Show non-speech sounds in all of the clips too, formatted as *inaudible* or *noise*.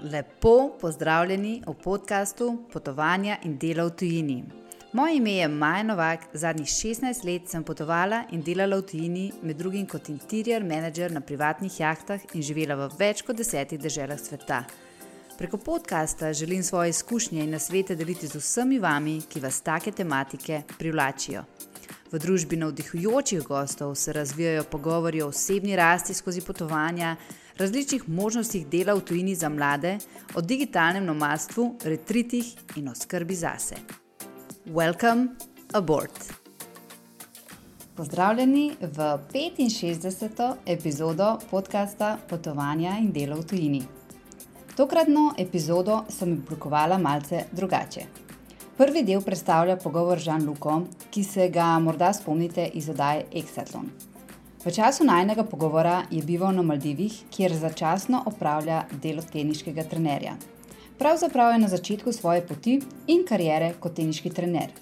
Lepo pozdravljeni v podkastu Potovanja in dela v tujini. Moje ime je Maja Novak, zadnjih 16 let sem potovala in delala v tujini, med drugim kot interior manager na privatnih jahtah in živela v več kot desetih državah sveta. Preko podcasta želim svoje izkušnje in nasvete deliti z vsemi vami, ki vas take tematike privlačijo. V družbi navdihujočih gostov se razvijajo pogovori o osebni rasti skozi potovanja, različnih možnostih dela v tujini za mlade, o digitalnem nomadstvu, retritih in o skrbi zase. Welcome aboard! Pozdravljeni v 65. epizodo podcasta Potovanja in delo v tujini. Tokratno epizodo sem oblikovala malce drugače. Prvi del predstavlja pogovor z Žan-Luko, ki se ga morda spomnite iz oddaje Exatlon. V času najnega pogovora je bival na Maldivih, kjer začasno opravlja delo teniškega trenerja. Pravzaprav je na začetku svoje poti in kariere kot teniški trener.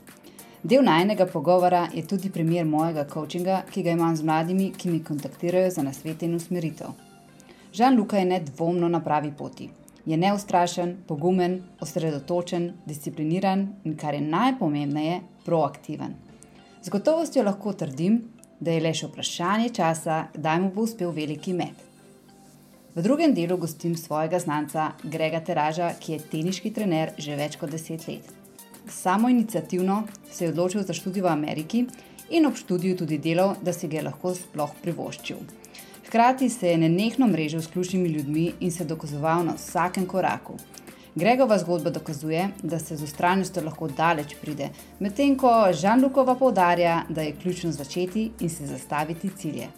Del najnega pogovora je tudi primer mojega coachinga, ki ga imam z mladimi, ki mi kontaktirajo za nasvete in usmeritev. Žan-Luka je nedvomno na pravi poti je neustrašen, pogumen, osredotočen, discipliniran in, kar je najpomembnejše, proaktiven. Z gotovostjo lahko trdim, da je le še vprašanje časa, kdaj mu bo uspel veliki met. V drugem delu gostim svojega znanca Grega Teraža, ki je teniški trener že več kot deset let. Samo inicijativno se je odločil za študij v Ameriki in ob študiju tudi delal, da si ga je lahko sploh privoščil. Hkrati se je nenehno mrežil s ključnimi ljudmi in se dokazoval na vsakem koraku. Gregova zgodba dokazuje, da se z ustrajnostjo lahko daleč pride, medtem ko Žanlukova poudarja, da je ključno začeti in se zastaviti cilje.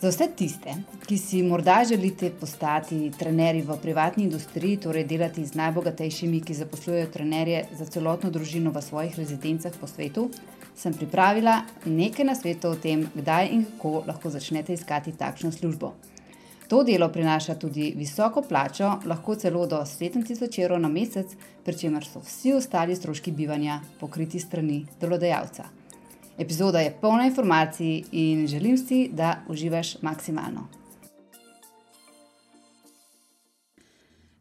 Za vse tiste, ki si morda želite postati trenerji v privatni industriji, torej delati z najbogatejšimi, ki zaposlujejo trenerje za celotno družino v svojih rezidencah po svetu, sem pripravila nekaj nasvetov o tem, kdaj in kako lahko začnete iskati takšno službo. To delo prinaša tudi visoko plačo, lahko celo do 7000 evrov na mesec, pri čemer so vsi ostali stroški bivanja pokriti strani delodajalca. Epizoda je polna informacij in želim si, da uživaš maksimalno.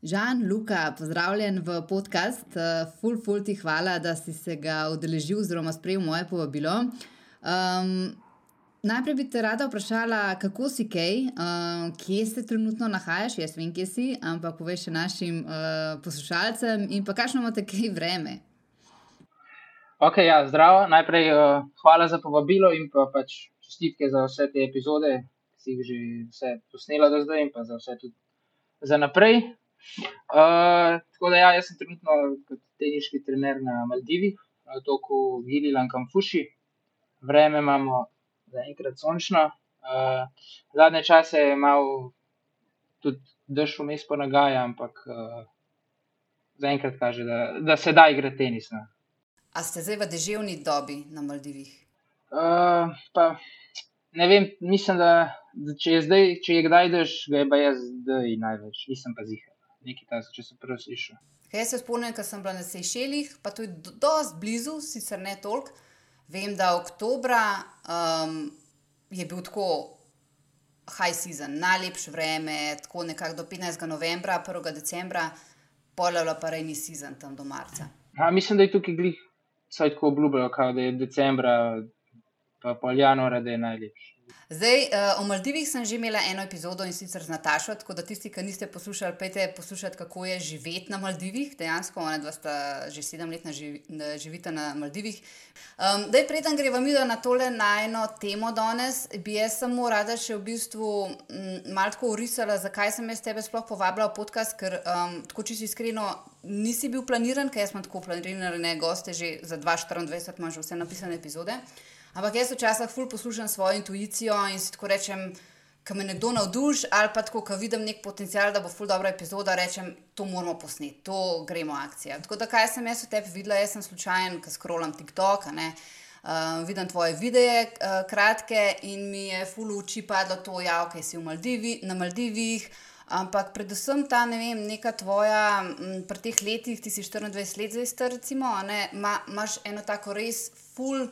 Žan, Luka, pozdravljen v podcast. Uh, ful, ful ti hvala, da si se ga udeležil oziroma sprejel moje povabilo. Um, najprej bi te rada vprašala, kako si kaj, uh, kje se trenutno nahajaš, jaz vem, kje si, ampak poveš še našim uh, poslušalcem in pa kakšno imate kaj vreme. Ok, ja, zdravo. Najprej uh, hvala za povabilo in pa pač čestitke za vse te epizode, ki si jih že vse posnela do zdaj in pa za vse tudi za naprej. Uh, tako da, ja, jaz sem trenutno kot teniški trener na Maldivih, na otoku Gili Lankamfuši. Vreme imamo zaenkrat sončno. Uh, zadnje čase je malo tudi dež vmes ponagaja, ampak uh, zaenkrat kaže, da, da se da igrati tenis. No. A ste zdaj v deževni dobi na Maldivih? Uh, pa, ne vem, mislim, da, da če, je zdaj, če je kdaj dež, ga je pa jaz zdaj največ, nisem pa zihar nekaj tasega, če sem prvi slišal. Kaj se spomnim, ko sem bila na Sejšelih, pa tudi dosti blizu, sicer ne toliko. Vem, da oktobra um, je bil tako high season, najlepše vreme, tako nekako do 15. novembra, 1. decembra, polalo pa rejni season tam do marca. A, mislim, da je tukaj glih, saj tako obljubljajo, da je decembra, pa pol januara, da je najlepše. Zdaj, uh, o Maldivih sem že imela eno epizodo in sicer z Natašo, tako da tisti, ki niste poslušali, pejte poslušati, kako je živeti na Maldivih. Dejansko, ona dva sta že sedem let živi, živita na Maldivih. Um, da, preden greva mi na tole najno temo danes, bi jaz samo rada še v bistvu mm, malo urisala, zakaj sem jaz tebe sploh povabila v podcast, ker um, tako čisto iskreno. Nisi bil planiran, ker jaz sem tako planiran, ne goste, že za 2024 imaš vse napisane epizode. Ampak jaz včasih ful poslušam svojo intuicijo in si tako rečem, ko me nekdo navduši ali pa tako, ko vidim nek potencial, da bo ful dobra epizoda, rečem, to moramo posneti, to gremo akcija. Tako da kaj sem jaz v tebi videla, jaz sem slučajen, ko scrollam TikTok, ne. Uh, vidim tvoje videe, uh, kratke, in mi je ful uči padlo to, ja, okay, si Maldivi, na Maldivih. Ampak predvsem ta, ne vem, neka tvoja, m, pri teh letih, ti si 24 let zdaj, recimo, imaš eno tako res ful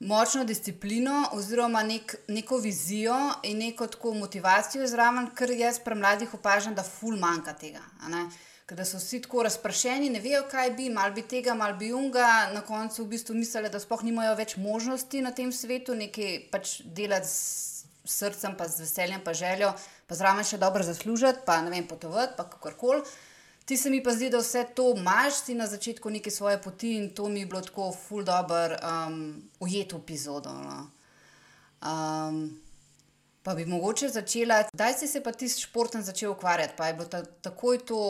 močno disciplino, oziroma nek, neko vizijo in neko tako motivacijo zraven, ker jaz pri mladih opažam, da ful manjka tega. Da so vsi tako razpršeni, ne vejo, kaj bi, mal bi tega, mal bi unga, na koncu v bistvu mislijo, da sploh nimajo več možnosti na tem svetu, nekaj pač delati s srcem, pa z veseljem, pa željo, pa zraven še dobro zaslužiti, pa ne vem, potovati, pa kakorkoli. Ti se mi pa zdi, da vse to imaš, si na začetku neke svoje poti in to mi je bilo tako ful dobr um, ujet v epizodo. No. Um, pa bi mogoče začela, kdaj si se pa ti s športom začel ukvarjati, pa je bilo ta, takoj to.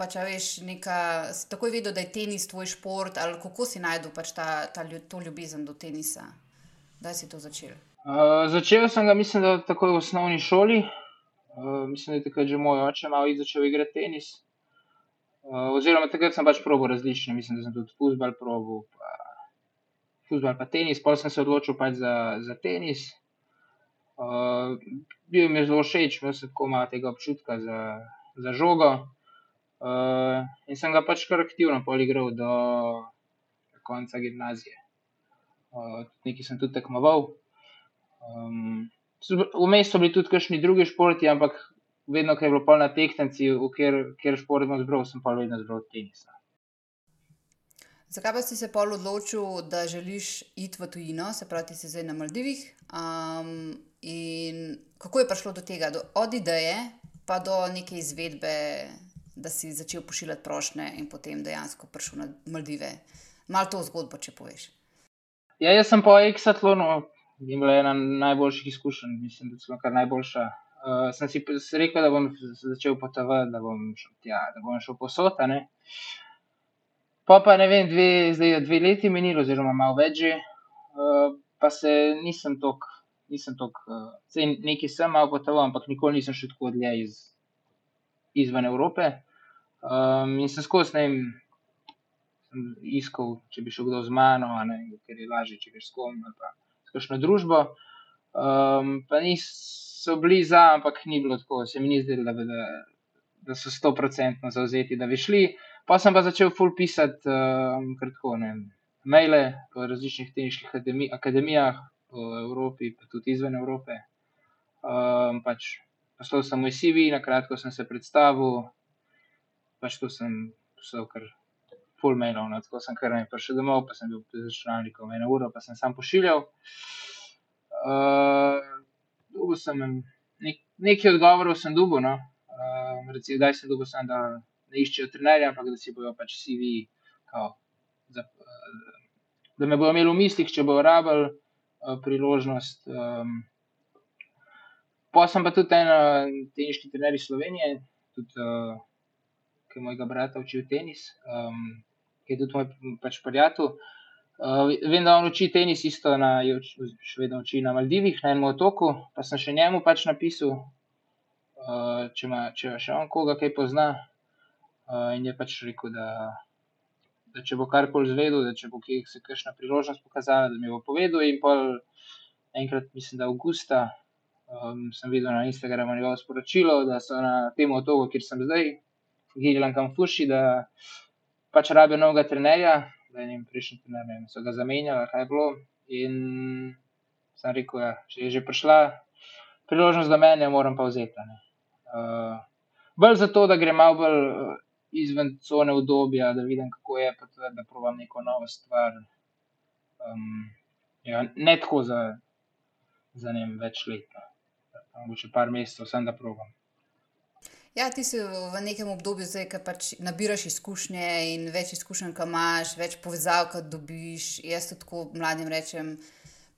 Pač, veš, neka, si takoj vedel, da je tenis tvoj šport, ali kako si najdel pač ta, ta, to ljubezen do tenisa? Kdaj si to začel? Uh, začel sem ga, mislim, da takoj v osnovni šoli. Uh, mislim, da je takrat že moj oče malo začel igrati tenis. Uh, oziroma, takrat sem pač probil različne, mislim, da sem tudi futbol probil, pa futbol, pa tenis. Pol sem se odločil pač za, za tenis. Uh, bil mi je zelo všeč, imel sem tako malo tega občutka za, za žogo. Uh, in sem ga pač kar aktivno poligral do konca gimnazije. Uh, nekaj sem tudi tekmoval. Um, Vmes so bili tudi kakšni drugi športi, ampak vedno, ko je bilo polno tehniki, v kjer, kjer šport imam zbral, sem pa vedno zbral tenis. Zakaj pa si se pol odločil, da želiš iti v tujino, se pravi, si zdaj na Maldivih? Um, in kako je prišlo do tega, do, od ideje pa do neke izvedbe, da si začel pošiljati prošle in potem dejansko prišel na Maldive? Mal to zgodbo, če poveš. Ja, jaz sem po Exatlonu imel ena najboljših izkušenj, mislim, da so kar najboljša uh, sem si rekel, da bom začel potovati, da bom šel tja, da bom šel posod. Pa pa ne vem, dve, zdaj je dve leti minilo, oziroma malo več uh, pa se nisem tok, nisem tok, uh, nekaj sem malo potoval, ampak nikoli nisem šel tako dlje iz, izven Evrope. Um, in sem skozi ne vem. Iskal, če bi šel kdo z mano, ne, ker je lažje, če greš s kom ali pa s kakšno družbo. Um, pa nisem so bili za, ampak ni bilo tako, se mi ni zdelo, da, da, da so sto procentno zauzeti, da bi šli. Pa sem pa začel full pisati, um, kratko, ne, maile po različnih tehničnih akademi, akademijah po Evropi, pa tudi izven Evrope. Um, pač poslal sem moj CV, na kratko sem se predstavil, pač to sem poslal kar. Full mailov, no, tako sem kar ne prišel domov, pa sem bil z računalnikom eno uro, pa sem sam pošiljal. Uh, dobil sem nek, nekaj odgovorov, sem dobil. No. Uh, recimo, da sem dobil, sem, da ne iščejo trenerja, ampak da si bojo pač CV, kao, za, uh, da me bojo imeli v mislih, če bojo rabili uh, priložnost. Um, pa sem pa tudi en teniški trener iz Slovenije, tudi, uh, ki je mojega brata učil tenis, um, ki je tudi moj pač prijatelj. Uh, vem, da on uči tenis, isto na, še vedno uči na Maldivih, na enem otoku. Pa sem še njemu pač napisal, uh, če ima še on koga kaj pozna. Uh, in je pač rekel, da, da če bo karkoli zvedel, da če bo kje se kakšna priložnost pokazala, da mi bo povedal. In pol enkrat, mislim, da avgusta, um, sem videl na Instagramu njegovo sporočilo, da so na tem otoku, kjer sem zdaj, Gilan Kamfuši, da pač rabijo novega trenerja da jim prejšnji trener, ne vem, so ga zamenjali, kaj je bilo. In sem rekel, ja, je že prišla priložnost za mene, moram pa vzeti. Uh, bolj zato, da grem malo bolj uh, izven cone obdobja, da vidim, kako je, pa tudi, da provam neko novo stvar. Um, ja, ne tako za, za ne vem, več let, mogoče par mesecev, sem da provam. Ja, ti si v nekem obdobju, zdaj, ki pač nabiraš izkušnje in več izkušenj, ki imaš, več povezav, ki dobiš. Jaz tako mladim rečem,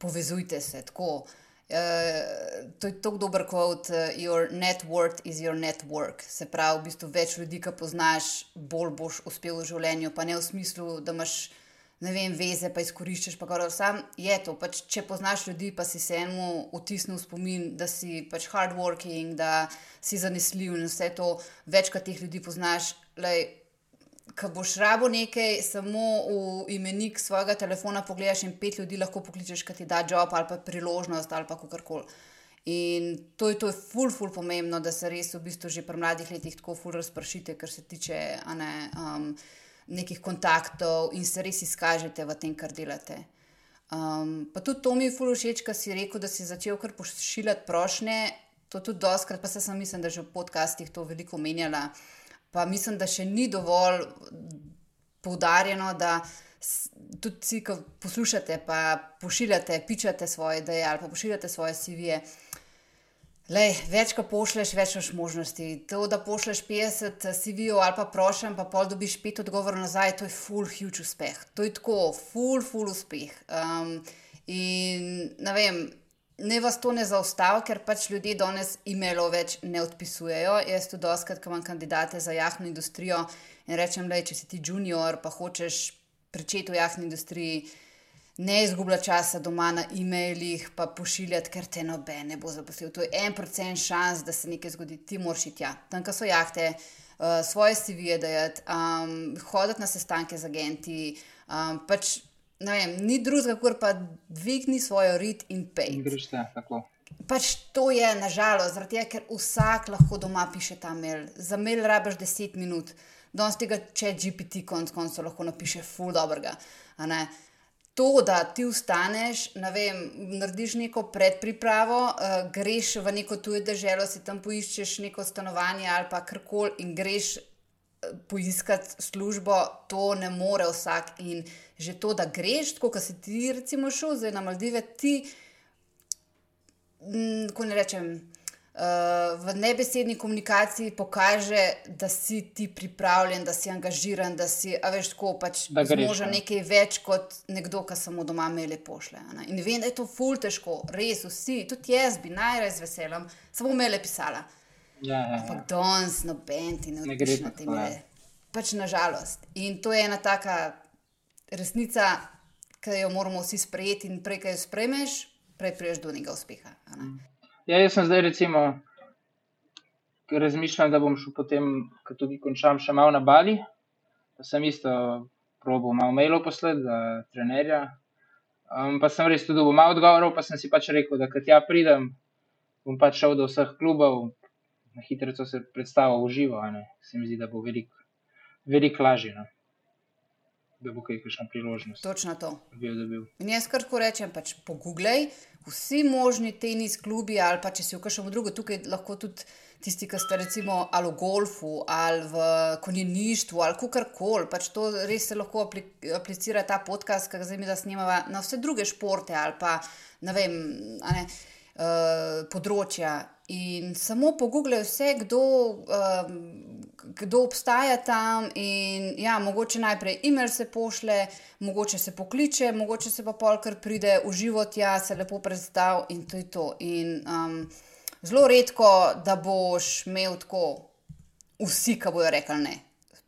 povezujte se. Tako. Uh, to je tako dober kvot, uh, your net worth is your network. Se pravi, v bistvu več ljudi, ki poznaš, bolj boš uspel v življenju, pa ne v smislu, da imaš ne vem, veze, pa izkoriščaš. Pa sam je to. Pač, če poznaš ljudi, pa si se enemu vtisnil spomin, da si pač hardworking, da si zanesljiv in vse to, večkrat teh ljudi poznaš. Lej, Ko boš rabo nekaj, samo v imenik svojega telefona pogledaš in pet ljudi lahko pokličeš, kaj ti da job ali pa priložnost ali pa kakorkoli. In to je, to je ful, ful pomembno, da se res v bistvu že pri mladih letih tako ful razpršite, kar se tiče ne, um, nekih kontaktov in se res izkažete v tem, kar delate. Um, pa tudi to mi je fully všeč, kar si rekel, da si začel kar pošiljati prošnje. To tudi doskrat, pa se sem mislim, da že v podcastih to veliko menjala. Pa mislim, da še ni dovolj poudarjeno, da tudi ti, ki poslušate, pa pošiljate, pičate svoje ideje ali pa pošiljate svoje CV-je. Lej, več, ko pošleš, več imaš možnosti. To, da pošleš 50 CV-jev ali pa prošen, pa pol dobiš pet odgovorov nazaj, to je full huge uspeh. To je tako, full, full uspeh. Um, in ne vem, ne vas to ne zaustavi, ker pač ljudje danes e-mailov več ne odpisujejo. Jaz tudi doskrat, ko imam kandidate za jahno industrijo in rečem, da če si ti junior, pa hočeš pričeti v jahni industriji ne izgublja časa doma na e-mailih, pa pošiljati, ker te noben ne bo zaposlil. To je en procent šans, da se nekaj zgodi, ti moraš iti tja. Tam, kjer so jahte, uh, svoje CV-je dajati, um, hoditi na sestanke z agenti. Um, pač, vem, ni drugega, kot pa dvigni svojo rit in pej. Greš te, tako. Pač to je nažalost, zaradi tega, ker vsak lahko doma piše ta mail. Za mail rabiš 10 minut, danes tega če GPT konc koncev lahko napiše full dobrega. To, da ti vstaneš, vem, narediš neko predpripravo, uh, greš v neko tujo državo, si tam poiščeš neko stanovanje ali pa karkoli in greš uh, poiskati službo, to ne more vsak. In že to, da greš, tako kot si ti, recimo, šel na Maldive, ti, mm, ko ne rečem v nebesedni komunikaciji pokaže, da si ti pripravljen, da si angažiran, da si, a veš, tako pač zmožen ja. nekaj več kot nekdo, ki samo doma mele pošle. Ne? In vem, da je to ful težko, res vsi, tudi jaz bi najraje z veseljem samo mele pisala. Ja, ja, ja. Ampak danes noben ti ne gre na te mele. Pač nažalost. In to je ena taka resnica, ki jo moramo vsi sprejeti, in prej, ki jo sprejmeš, prej priješ do njega uspeha. Mm. Ja, jaz sem zdaj, recimo, razmišljal, da bom šel potem, ko tudi končam, še malo na Bali. Pa sem isto probo malo mailov poslati za trenerja. Um, pa sem res tudi dobil malo odgovorov, pa sem si pač rekel, da kad ja pridem, bom pač šel do vseh klubov, na hitro se predstavil v živo. Se mi zdi, da bo veliko velik lažje. No da bo kaj kakšna priložnost. Točno to. Bil, bil. In jaz kar ko rečem, pač pogooglej, vsi možni tenis klubi ali pa če si v kakšnem drugem, tukaj lahko tudi tisti, ki ste recimo ali v golfu ali v konjeništvu ali kakorkoli, pač to res se lahko aplicira ta podcast, ki ga zdaj mi da snimava na vse druge športe ali pa ne vem, ne, uh, področja. In samo pogooglej vse, kdo. Uh, kdo obstaja tam. In, ja, mogoče najprej e-mail se pošle, mogoče se pokliče, mogoče se pa polkar pride v život, ja, se lepo predstav in to je to. In um, zelo redko, da boš imel tako vsi, ki bojo rekli ne.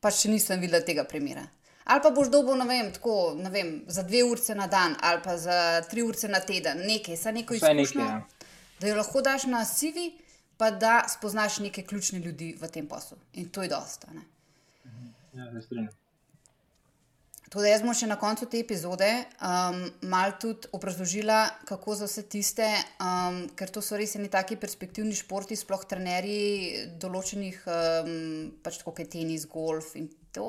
Pa še nisem videl tega primera. Ali pa boš dobil, ne vem, tako, ne vem, za dve ure na dan, ali pa za tri ure na teden, nekaj, za neko izkušnjo, ja. Da jo lahko daš na CV pa da spoznaš neke ključne ljudi v tem poslu. In to je dosta. Ja, Tudi jaz bom še na koncu te epizode um, malo tudi obrazložila, kako za vse tiste, um, ker to so res neki taki perspektivni športi, sploh trenerji določenih, um, pač tako kot tenis, golf in to.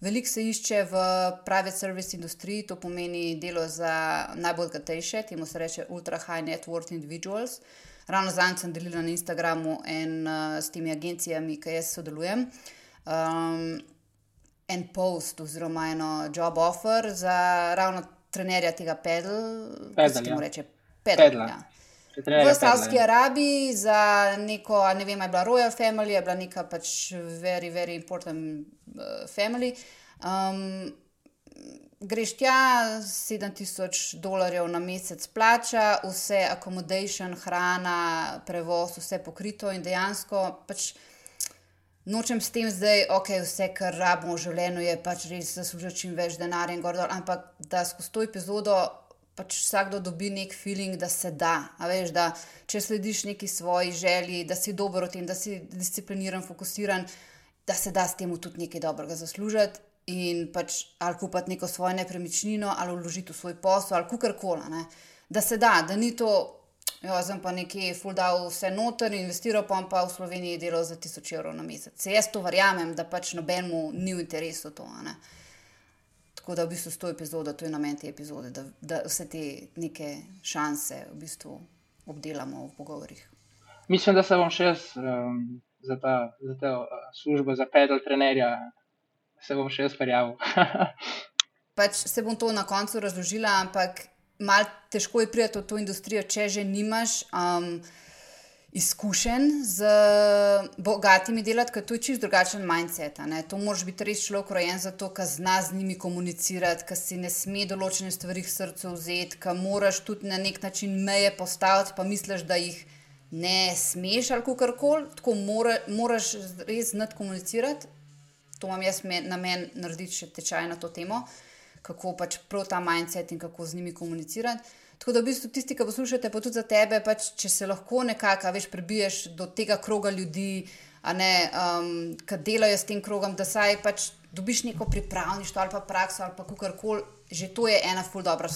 Veliko se išče v private service industriji, to pomeni delo za najbolj gatejše, temu se reče ultra high net worth individuals. Ravno zdaj sem delila na Instagramu in uh, s temi agencijami, ki jaz sodelujem. Um, en post, oziroma eno job offer za ravno trenerja tega pedal, kaj se mu reče, pedal. Ja. V Saudski. Arabiji za neko, ne vem, je bila Royal Family, je bila neka pač very, very important uh, family. Um, greš tja, 7000 dolarjev na mesec plača, vse accommodation, hrana, prevoz, vse pokrito in dejansko pač. Nočem s tem zdaj, ok, vse, kar rabimo v življenju, je pač res zaslužiti čim več denarja in gor, ampak da skozi to epizodo pač vsakdo dobi nek feeling, da se da. Veš, da če slediš neki svoji želji, da si dober v tem, da si discipliniran, fokusiran, da se da s tem tudi nekaj dobrega zaslužiti in pač ali kupiti neko svojo nepremičnino, ali vložiti v svoj posel, ali karkoli. Da se da, da ni to, jo, zdaj pa nekje fuldal vse noter, investiral pa pa v Sloveniji delo za 1000 evrov na mesec. Se jaz to verjamem, da pač nobenemu ni v interesu to. Tako da v bistvu s to epizodo, to je namen te epizode, da, da vse te neke šanse v bistvu obdelamo v pogovorih. Mislim, da se bom še jaz um, za ta, za ta uh, službo, za pedal trenerja, se bom še jaz prijavil. *laughs* pač se bom to na koncu razložila, ampak malo težko je priti v to industrijo, če že nimaš. Um, Izkušen z bogatimi delati, ker to je čisto drugačen mindset. To moraš biti res človek rojen za to, ki zna z njimi komunicirati, ki si ne sme določene stvari v srcu vzeti, ki moraš tudi na nek način meje postaviti, pa misliš, da jih ne smeš ali kako koli. Tako mora, moraš res znati komunicirati. To imam jaz na meni narediti še tečaj na to temo. Kako pač prav ta mindset in kako z njimi komunicirati. Tako da v bistvu tisti, ki poslušate, pa tudi za tebe, pač, če se lahko nekako, veš, prebiješ do tega kroga ljudi, um, ki delajo s tem krogom, da saj pač dobiš neko pripravništvo ali pa prakso ali pa kakorkoli, že to je ena ful dobra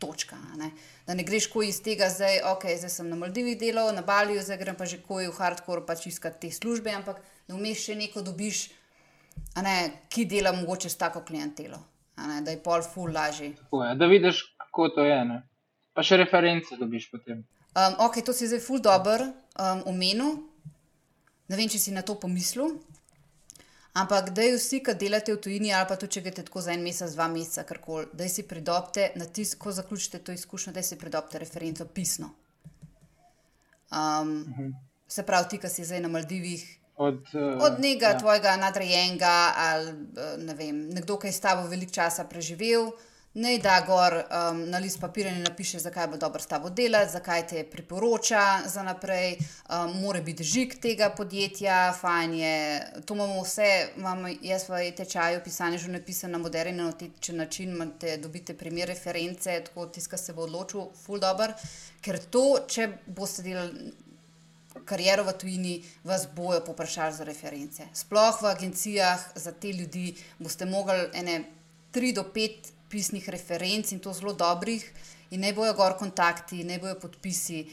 točka. Ne? Da ne greš ko iz tega, zdaj, ok, zdaj sem na Maldivih delal, na Baliju, zdaj grem pa že ko je v hardcore pač iskati te službe, ampak da vmeš še neko dobiš, ne, ki dela mogoče s tako klientelo ne, da je pol ful lažji. Da vidiš, kako to je. Ne? Pa še reference dobiš potem. Um, ok, to si zdaj ful dobr um, omenil. Ne vem, če si na to pomislil. Ampak, da je vsi, ki delate v tujini, ali pa tudi če greste tako za en mesec, dva meseca, karkoli, da si pridobite, tis, ko zaključite to izkušnjo, da si pridobite referenco pisno. Um, uh mhm. -huh. Se pravi, ti, ki si zdaj na Maldivih, Od, uh, od njega, ja. tvojega nadrejenega, ali eh, ne vem, nekdo, ki je s tabo veliko časa preživel, naj da gor um, na list papirja in napiše, zakaj bo dobro s tabo delati, zakaj te priporoča za naprej, um, mora biti žig tega podjetja, fajn je. To imamo vse, imamo jaz v tečaju pisanja že napisano na moderen in način, imate, dobite primer reference, tako tiska se bo odločil, full dobr. Ker to, če boste delali kariero v tujini, vas bojo poprašali za reference. Sploh v agencijah za te ljudi boste mogli ene tri do pet pisnih referenc in to zelo dobrih, in ne bojo gor kontakti, ne bojo podpisi.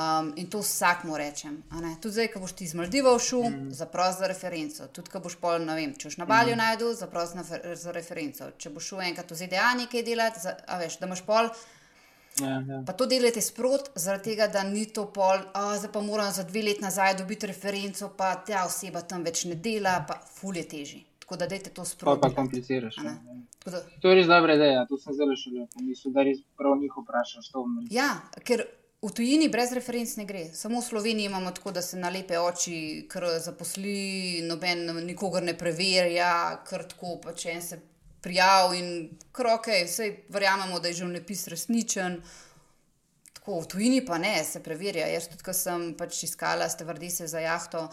Um, in to vsakmu rečem. Tudi zdaj, ko boš ti iz Maldivov šel, mm. zaprosi za referenco. Tudi, ko boš pol, ne vem, če boš na Balju mm. najdel, zaprosi za referenco. Če boš šel enkrat v ZDA nekaj delati, za, veš, da imaš pol. Ja, ja. Pa to delate sprot, zaradi tega, da ni to pol, a zdaj pa moram za dve leti nazaj dobiti referenco, pa ta oseba tam več ne dela, pa ful je teži. Tako da dajte to sprot. Pa pa kompliciraš. Ja. Da... To je res dobra ideja, to sem zelo šel, mislim, da res prav njih vprašaš. Ja, ker v tujini brez referenc ne gre. Samo v Sloveniji imamo tako, da se nalepe oči, ker zaposli, noben nikogar ne preverja, ker tako pa če en se prijav in kroke, vse verjamemo, da je že vnepis resničen. Tako v tujini pa ne, se preverja. Jaz tudi, ko sem pač iskala stevardese za jahto,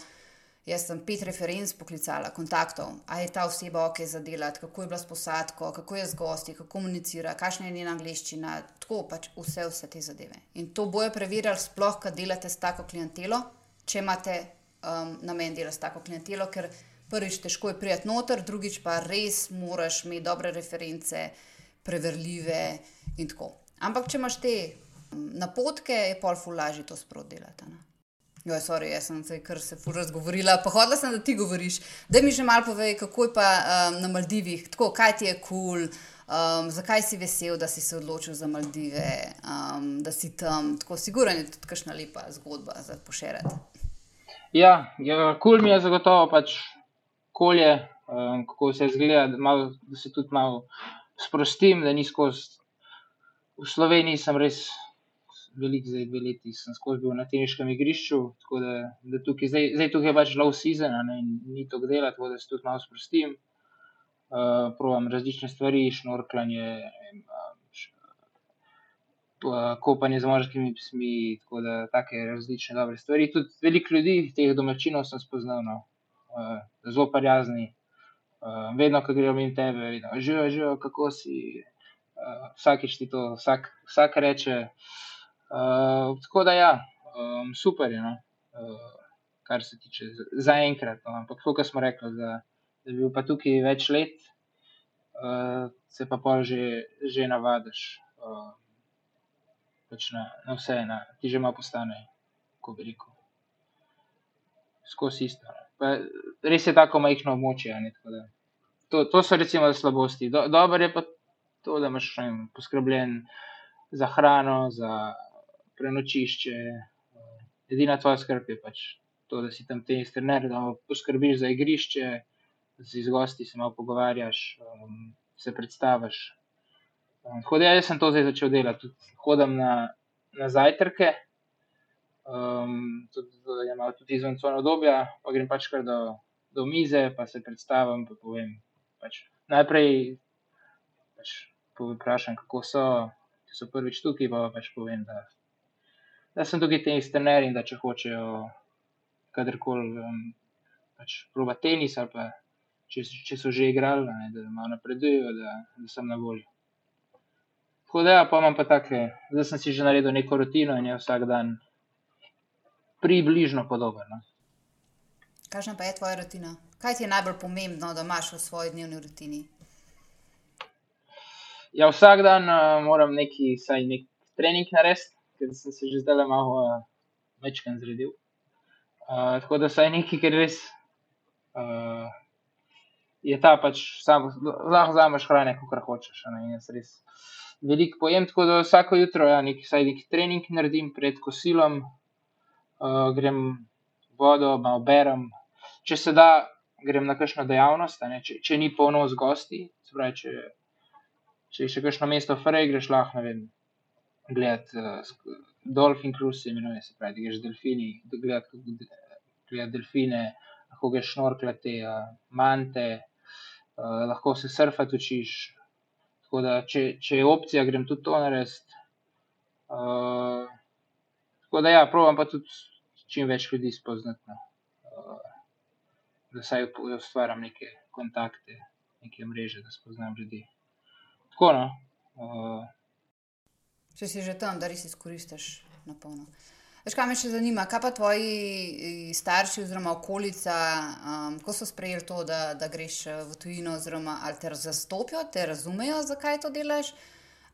jaz sem pet referenc poklicala, kontaktov, a je ta oseba ok za delati, kako je bila s posadko, kako je z gosti, kako komunicira, kakšna je njena angliščina, tako pač vse, vse te zadeve. In to bojo preverjali, sploh, kad delate s tako klientelo, če imate um, namen delati s tako klientelo, ker prvič težko je prijeti noter, drugič pa res moraš imeti dobre reference, preverljive in tako. Ampak če imaš te napotke, je pol ful lažje to sprodelati. Jo, sorry, jaz sem se kar se ful razgovorila, pa hodila sem, da ti govoriš. Da mi že malo povej, kako je pa um, na Maldivih, tako, kaj ti je kul. Cool, Um, zakaj si vesel, da si se odločil za Maldive, um, da si tam, tako siguren je tudi kakšna lepa zgodba za pošerati? Ja, ja kul cool mi je zagotovo pač okolje, um, kako se zgleda, da, malo, da se tudi malo sprostim, da ni skozi. V Sloveniji sem res velik, zdaj dve leti, sem skozi bil na teniškem igrišču, tako da, da tukaj, zdaj, zdaj tukaj je pač low season, ne, ni to gdela, tako da se tudi malo sprostim. Uh, provam različne stvari, šnorklanje, kopanje z morskimi psmi, tako da take različne dobre stvari. Tudi veliko ljudi, teh domačinov sem spoznal. No uh, zelo prijazni. Uh, vedno, ko grejo min tebe, živijo, živijo, kako si. Uh, vsakič ti to, vsak, vsak reče. Uh, tako da, ja, um, super je, no? uh, kar se tiče zaenkrat. No? Ampak, kot smo rekli, da, da bi bil pa tukaj več let, uh, se pa pa že, že navadiš. Uh, pač na, na vse, na, ti že malo postane, ko bi rekel, skozi isto. No? Res je tako majhno območje. Ne, to, to so recimo slabosti. Do, Dobro je pa to, da imaš vem, poskrbljen za hrano, za prenočišče. Edina tvoja skrb je pač to, da si tam tenis trener, da poskrbiš za igrišče, z gosti se malo pogovarjaš, um, se predstaviš. Um, tako da jaz sem to zdaj začel delati. Hodim na, na zajtrke, um, tudi, tudi, tudi izven svojega obdobja, pa grem pač kar do, do mize, pa se predstavim, pa povem. Pač, najprej pač vprašam, kako so, če so prvič tukaj, pa pač povem, da, da sem tukaj tenis trener in da če hočejo kadarkoli um, pač proba tenis ali pa če, če so že igrali, ne, da malo napredujejo, da, da sem na voljo. Tako da, ja, pa imam pa take, zdaj sem si že naredil neko rutino in je vsak dan približno podoben. No. Kakšna pa je tvoja rutina? Kaj ti je najbolj pomembno, da imaš v svoji dnevni rutini? Ja, vsak dan uh, moram neki, saj nek trening narediti, ker sem se že zdaj malo uh, večkrat zredil. Uh, tako da saj neki, ker res uh, je ta pač, sam, lahko vzameš hrane, kot hočeš. Ne, res veliko pojem, tako da vsako jutro ja, nek, saj neki trening naredim pred kosilom, uh, grem vodo, malo berem. Če se da, grem na kakšno dejavnost, če, če ni polno z gosti, pravi, če, če je še kakšno mesto, frej greš lahko, ne vem, gledati. Uh, Dolphin cruise se imenuje, se pravi, greš delfini, gledati gled delfine, lahko greš šnorklati, mante, lahko se surfati učiš. Tako da, če, če je opcija, grem tudi to narediti. Tako da, ja, provam pa tudi čim več ljudi spoznati, no. da saj ustvarjam neke kontakte, neke mreže, da spoznam ljudi. Tako, no. Če si že tam, da res izkoristiš na polno. Veš, kaj me še zanima, kaj pa tvoji eh, starši oziroma okolica, um, ko so sprejeli to, da, da greš eh, v tujino, oziroma ali te zastopijo, te razumejo, zakaj to delaš,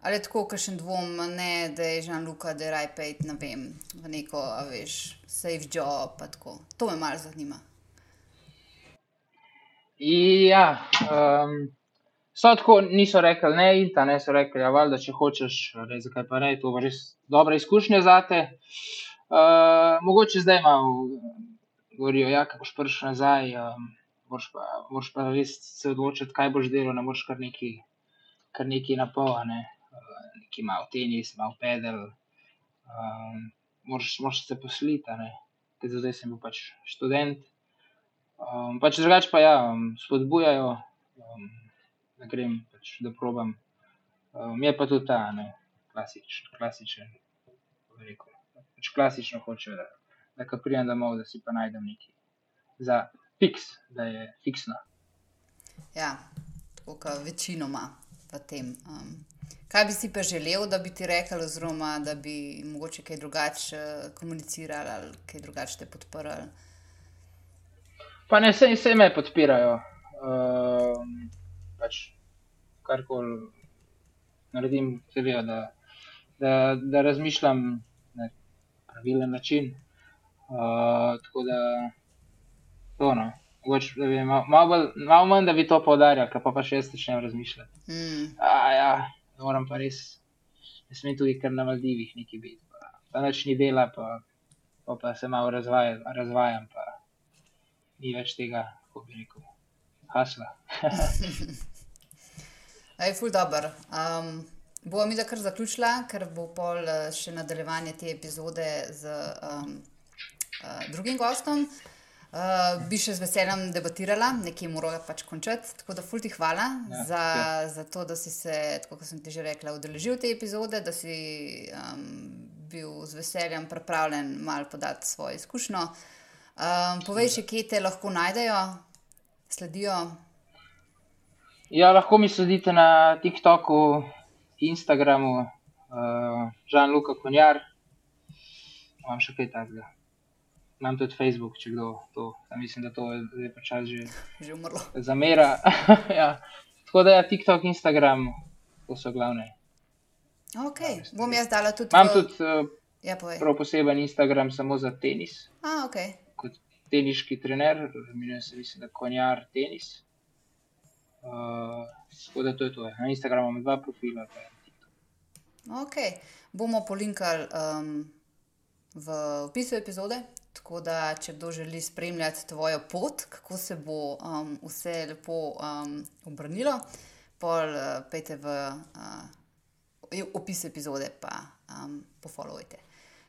ali je tako, kakšen dvom, ne, da je Žan Luka, da je rajpejt, ne vem, v neko, veš, safe job, pa tako. To me malo zanima. Ja, um, So tako, niso rekli ne, in ta ne so rekli, ja, da če hočeš, rej, zakaj pa ne, to bo res dobra izkušnja za te. Uh, mogoče zdaj malo govorijo, ja, ko boš prišel nazaj, um, moraš, pa, moraš pa res se odločiti, kaj boš delal, ne moreš kar neki, kar neki napolne, uh, neki malo tenis, malo pedel, um, moraš, moraš se posliti, ne, ker zdaj sem bil pač študent. Um, pač drugače pa ja, um, spodbujajo. Um, da grem, pač, da probam. Um, je pa tudi ta, ne, klasič, klasičen, rekel. Pač klasično hoče, da, da ko pridem domov, da si pa najdem nekaj za fiks, da je fiksno. Ja, tako kot večinoma v tem. Um, kaj bi si pa želel, da bi ti rekel, oziroma da bi mogoče kaj drugače komunicirali ali kaj drugače te podprli? Pa ne, vse, vse me podpirajo. Um, pač karkoli naredim, vejo, da, da, da razmišljam na pravilen način. Uh, tako da, to no. Mogoče, da bi malo, malo, malo manj, da bi to poudarjal, pa pa še jaz začnem razmišljati. Mm. A, ja, moram pa res, ne smem tudi kar na Maldivih neki biti. Pa, pa noč ni dela, pa, pa, pa se malo razvajam, razvajam, pa ni več tega, kako bi rekel, hasla. *laughs* Je ful dobr. Um, Bomo mi da kar zaključila, ker bo pol eh, še nadaljevanje te epizode z um, uh, drugim gostom. Uh, bi še z veseljem debatirala, nekje mora pač končati. Tako da, ful ti hvala ja, za, ja. za to, da si se, kot sem ti že rekla, udeležil te epizode, da si um, bil z veseljem pripravljen malo podati svojo izkušnjo. Um, povej še, kje te lahko najdejo, sledijo. Ja, lahko mi sledite na TikToku, Instagramu, uh, Žan Luka Konjar. Imam še kaj takega. Imam tudi Facebook, če kdo to. Ja, mislim, da to je zdaj počasi že, že umrlo. Zamera. *laughs* ja. Tako da je ja, TikTok, Instagram, to so glavne. Ok, ja, bom jaz dala tudi. Imam tudi uh, ja, prav poseben Instagram samo za tenis. A, okay. Kot teniški trener, imenujem se, mislim, da konjar tenis. Uh, tako da to je to. Na Instagramu imam dva profila. Ok, bomo polinkali um, v opisu epizode. Tako da, če kdo želi spremljati tvojo pot, kako se bo um, vse lepo um, obrnilo, pol uh, pejte v uh, opis epizode, pa um, pofollowajte.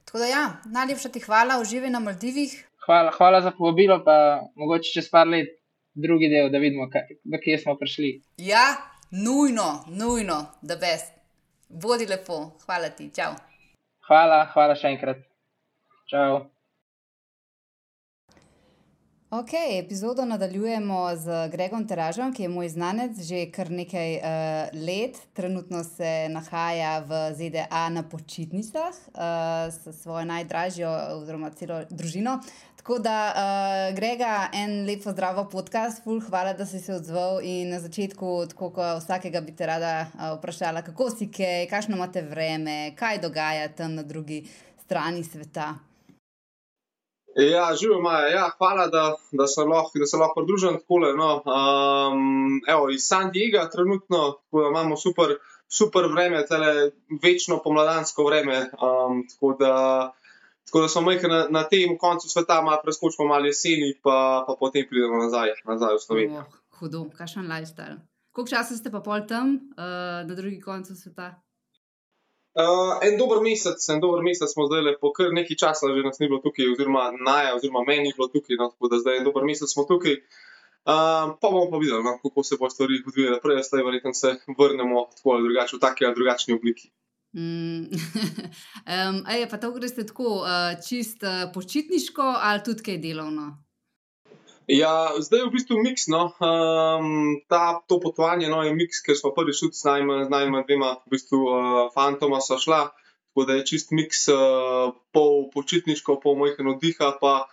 Tako da, ja, najlepša ti hvala, uživaj na Maldivih. Hvala, hvala za povabilo, pa mogoče čez par let drugi del, da vidimo, do kje smo prišli. Ja, nujno, nujno, da best. Bodi lepo, hvala ti, čau. Hvala, hvala še enkrat. Čau. Ok, epizodo nadaljujemo z Gregom Teražom, ki je moj znanec že kar nekaj uh, let. Trenutno se nahaja v ZDA na počitnicah uh, s svojo najdražjo, oziroma celo družino. Tako da, uh, Grega, en lep pozdrav v podcast, ful, hvala, da si se odzval. In na začetku, tako kot vsakega, bi te rada uh, vprašala, kako si kaj, kakšno imate vreme, kaj dogaja tam na drugi strani sveta. Ja, živijo Maja. Ja, hvala, da, da se lahko, lahko pridružim tako. No. Um, evo, iz San Diega trenutno imamo super, super vreme, tele večno pomladansko vreme. Um, tako, da, tako da smo na, na tem koncu sveta, malo preskočimo malo jeseni, pa, pa potem pridemo nazaj, nazaj v Slovenijo. Oh, hudo, kakšen lifestyle. Koliko časa ste pa pol tam, uh, na drugi koncu sveta? Uh, en dober mesec, en dober mesec smo zdaj, po kar nekaj časa že nas ni bilo tukaj, oziroma naja, oziroma meni ni bilo tukaj, no, tako da zdaj en dober mesec smo tukaj. Uh, pa bomo pa videli, no, kako se bo stvari odvijale naprej, zdaj verjetno se vrnemo tako ali drugače, v taki ali drugačni obliki. Mm. *laughs* um, je pa to, greste tako uh, čist uh, počitniško ali tudi kaj delovno? Ja, zdaj je v bistvu miks. No. Um, ta, to potovanje no, je miks, ker smo prvič tudi z najmanj dvema v bistvu, uh, fantoma šla. Tako da je čist miks, uh, pol počitniško, pol mojih nadiha, pa,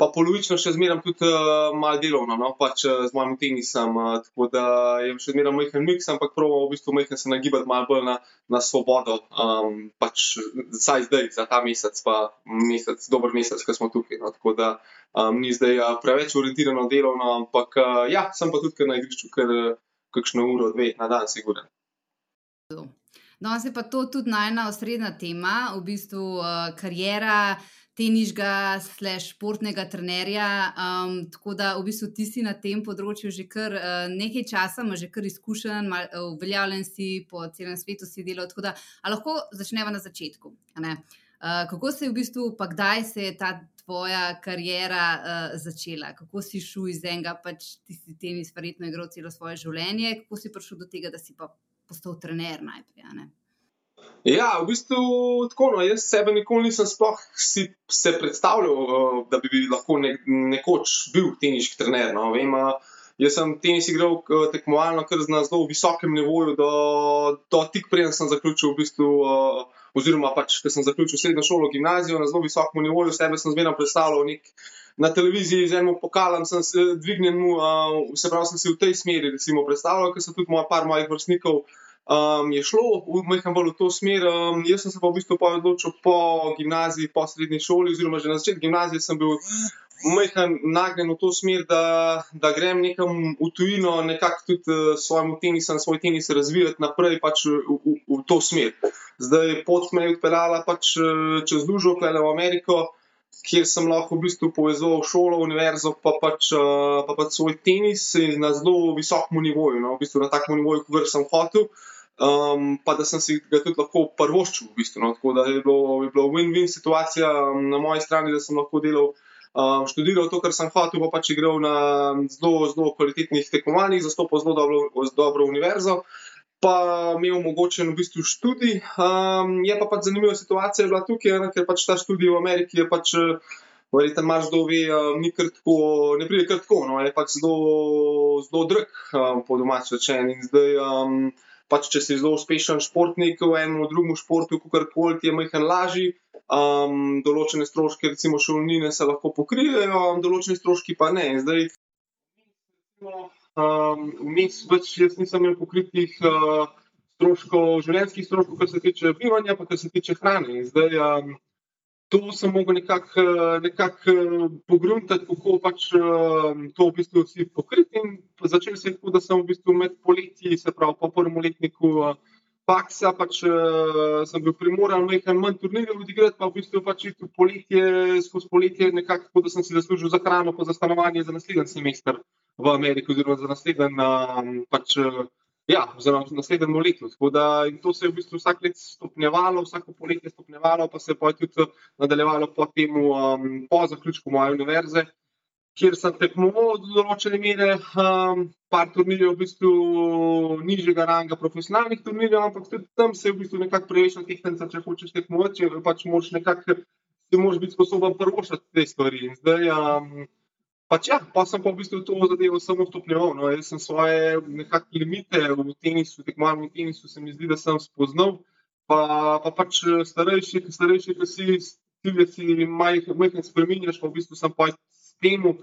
pa polovično še zmeraj tudi uh, malo delovno, no, pač uh, z mojim tenisom. Uh, tako da je še zmeraj mojih miks, ampak pravimo v bistvu mojih se nagibati malo bolj na, na svobodo. Um, pač zdaj, za ta mesec, pa mesec, dober mesec, ki smo tukaj. No, tako da um, ni zdaj uh, preveč orientirano delovno, ampak uh, ja, sem pa tudi na igrišču, ker kakšno uro, dve na dan, siguren. No, se pa to tudi najna osrednja tema, v bistvu uh, karijera teniškega, slash športnega trenerja. Um, tako da v bistvu ti si na tem področju že kar uh, nekaj časa, imaš že kar izkušen, uveljavljen si po celem svetu si delal. Tako da lahko začneva na začetku. Uh, kako se je v bistvu, pa kdaj se je ta tvoja karijera uh, začela, kako si šel iz enega, pač ti si tenis, verjetno igral celo svoje življenje, kako si prišel do tega, da si pa postal trener najprej. Ja, v bistvu tako. No, jaz sebe nikoli nisem sploh si se predstavljal, uh, da bi lahko ne, nekoč bil teniški trener. No. Vem, uh, jaz sem tenis igral uh, tekmovalno, kar na zelo visokem nivoju, do, do tik preden sem zaključil v bistvu. Uh, oziroma pač, ker sem zaključil srednjo šolo, gimnazijo na zelo visokem nivoju, sebe sem zmerno predstavljal nek, na televiziji z enim pokalom, sem se dvignil, uh, se pravi, sem si v tej smeri recimo, predstavljal, ker so tudi moja par mojih vrstnikov. Um, je šlo v majhen bolj v to smer. Um, jaz sem se pa v bistvu odločil po gimnaziji, po srednji šoli, oziroma že na začetku gimnazije sem bil majhen nagnjen v to smer, da, da grem nekam v tujino, nekako tudi uh, svojemu tenisu, svoj tenis razvijati naprej pač v, v, v to smer. Zdaj pot me je odpeljala pač uh, čez Dužo, klede v Ameriko, kjer sem lahko v bistvu povezal šolo, univerzo, pa pač, uh, pa pač svoj tenis na zelo visokem nivoju, no, v bistvu na takem nivoju, kot sem hotel. Um, pa da sem si ga tudi lahko prvoščil, v bistvu. No. Tako da je bilo win-win situacija na moji strani, da sem lahko delal um, študiral to, kar sem hotel, pa pač igral na zelo, zelo kvalitetnih tekmovanjih, zastopal zelo dobro, dobro univerzo. Pa je omogočen v bistvu študij. Um, je pa pač zanimiva situacija bila tukaj, ne, ker pač ta študij v Ameriki je pač, verjetno, marš do ve, ni krtko, ne pride krtko, no, je pač zelo, zelo drag, um, po domač rečen. In zdaj, um, pač, če si zelo uspešen športnik v enem ali drugem športu, kako koli ti je majhen lažji, um, določene stroške, recimo šolnine, se lahko pokrijejo, določene stroški pa ne. Zdaj, um, vmes več jaz nisem imel pokritih uh, stroškov, življenjskih stroškov, kar se tiče bivanja, pa kar se tiče hrane. Zdaj, um, to sem mogel nekako nekak pogruntati, kako pač to v bistvu vsi pokriti. In začel se je tako, da sem v bistvu med poletji, se pravi po prvem letniku. Faksa, pač sem bil primoran nekaj manj turnirjev odigrati, pa v bistvu pač v poletje, skozi poletje, nekako, da sem si zaslužil za hrano, pa za stanovanje za naslednji semester v Ameriki, oziroma za naslednji, pač, ja, oziroma za naslednjo leto. Da, in to se je v bistvu vsak let stopnjevalo, vsako poletje stopnjevalo, pa se je pa tudi nadaljevalo po tem, um, po zaključku moje univerze kjer sem tekmoval do določene mere, um, par turnirjev v bistvu nižjega ranga profesionalnih turnirjev, ampak tudi tam se je v bistvu nekako preveč na tehnika, če hočeš tekmovati, če pač moraš nekako, ti moraš biti sposoben prvošati te stvari. In zdaj, um, pač ja, pa sem pa v bistvu to zadevo samo stopnjeval. No. Jaz sem svoje nekakšne limite v tenisu, tekmovalnem tenisu, se mi zdi, da sem spoznal. Pa, pa pač starejši, starejši, ki si, ti si majhen spreminjaš, pa v bistvu sem pa temu.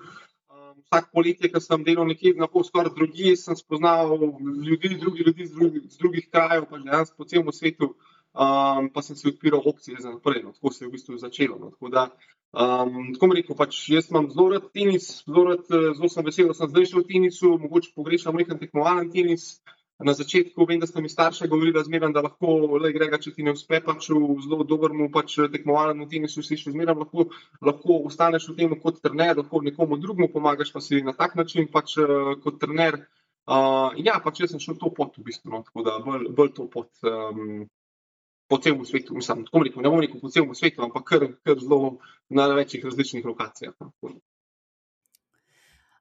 Um, vsak poletje, ki sem delal nekje na pol skoraj drugi, sem spoznal ljudi, drugi ljudi z drugih, z drugih krajev, pa dejansko po celem svetu, um, pa sem si odpiral opcije za naprej. No, tako se je v bistvu začelo. No, tako da, um, tako mi rekel, pač jaz imam zelo rad tenis, zelo, rad, zelo sem vesel, da sem zdaj šel v tenisu, mogoče pogrešam nekaj tekmovalen tenis. Na začetku vem, da so mi starši govorili, da, zmeram, da lahko le grega, če ti ne uspe, pač v zelo dobremu pač tekmovalnemu tenisu si še zmeraj lahko, lahko ostaneš v tem kot trener, lahko nekomu drugemu pomagaš, pa si na tak način pač kot trener. Uh, ja, pač jaz sem šel to pot v bistvu, no, tako da bolj, bolj to pot um, po celem svetu, mislim, tako rekel, ne bom rekel po celem svetu, ampak kar, kar zelo na večjih različnih lokacijah. No.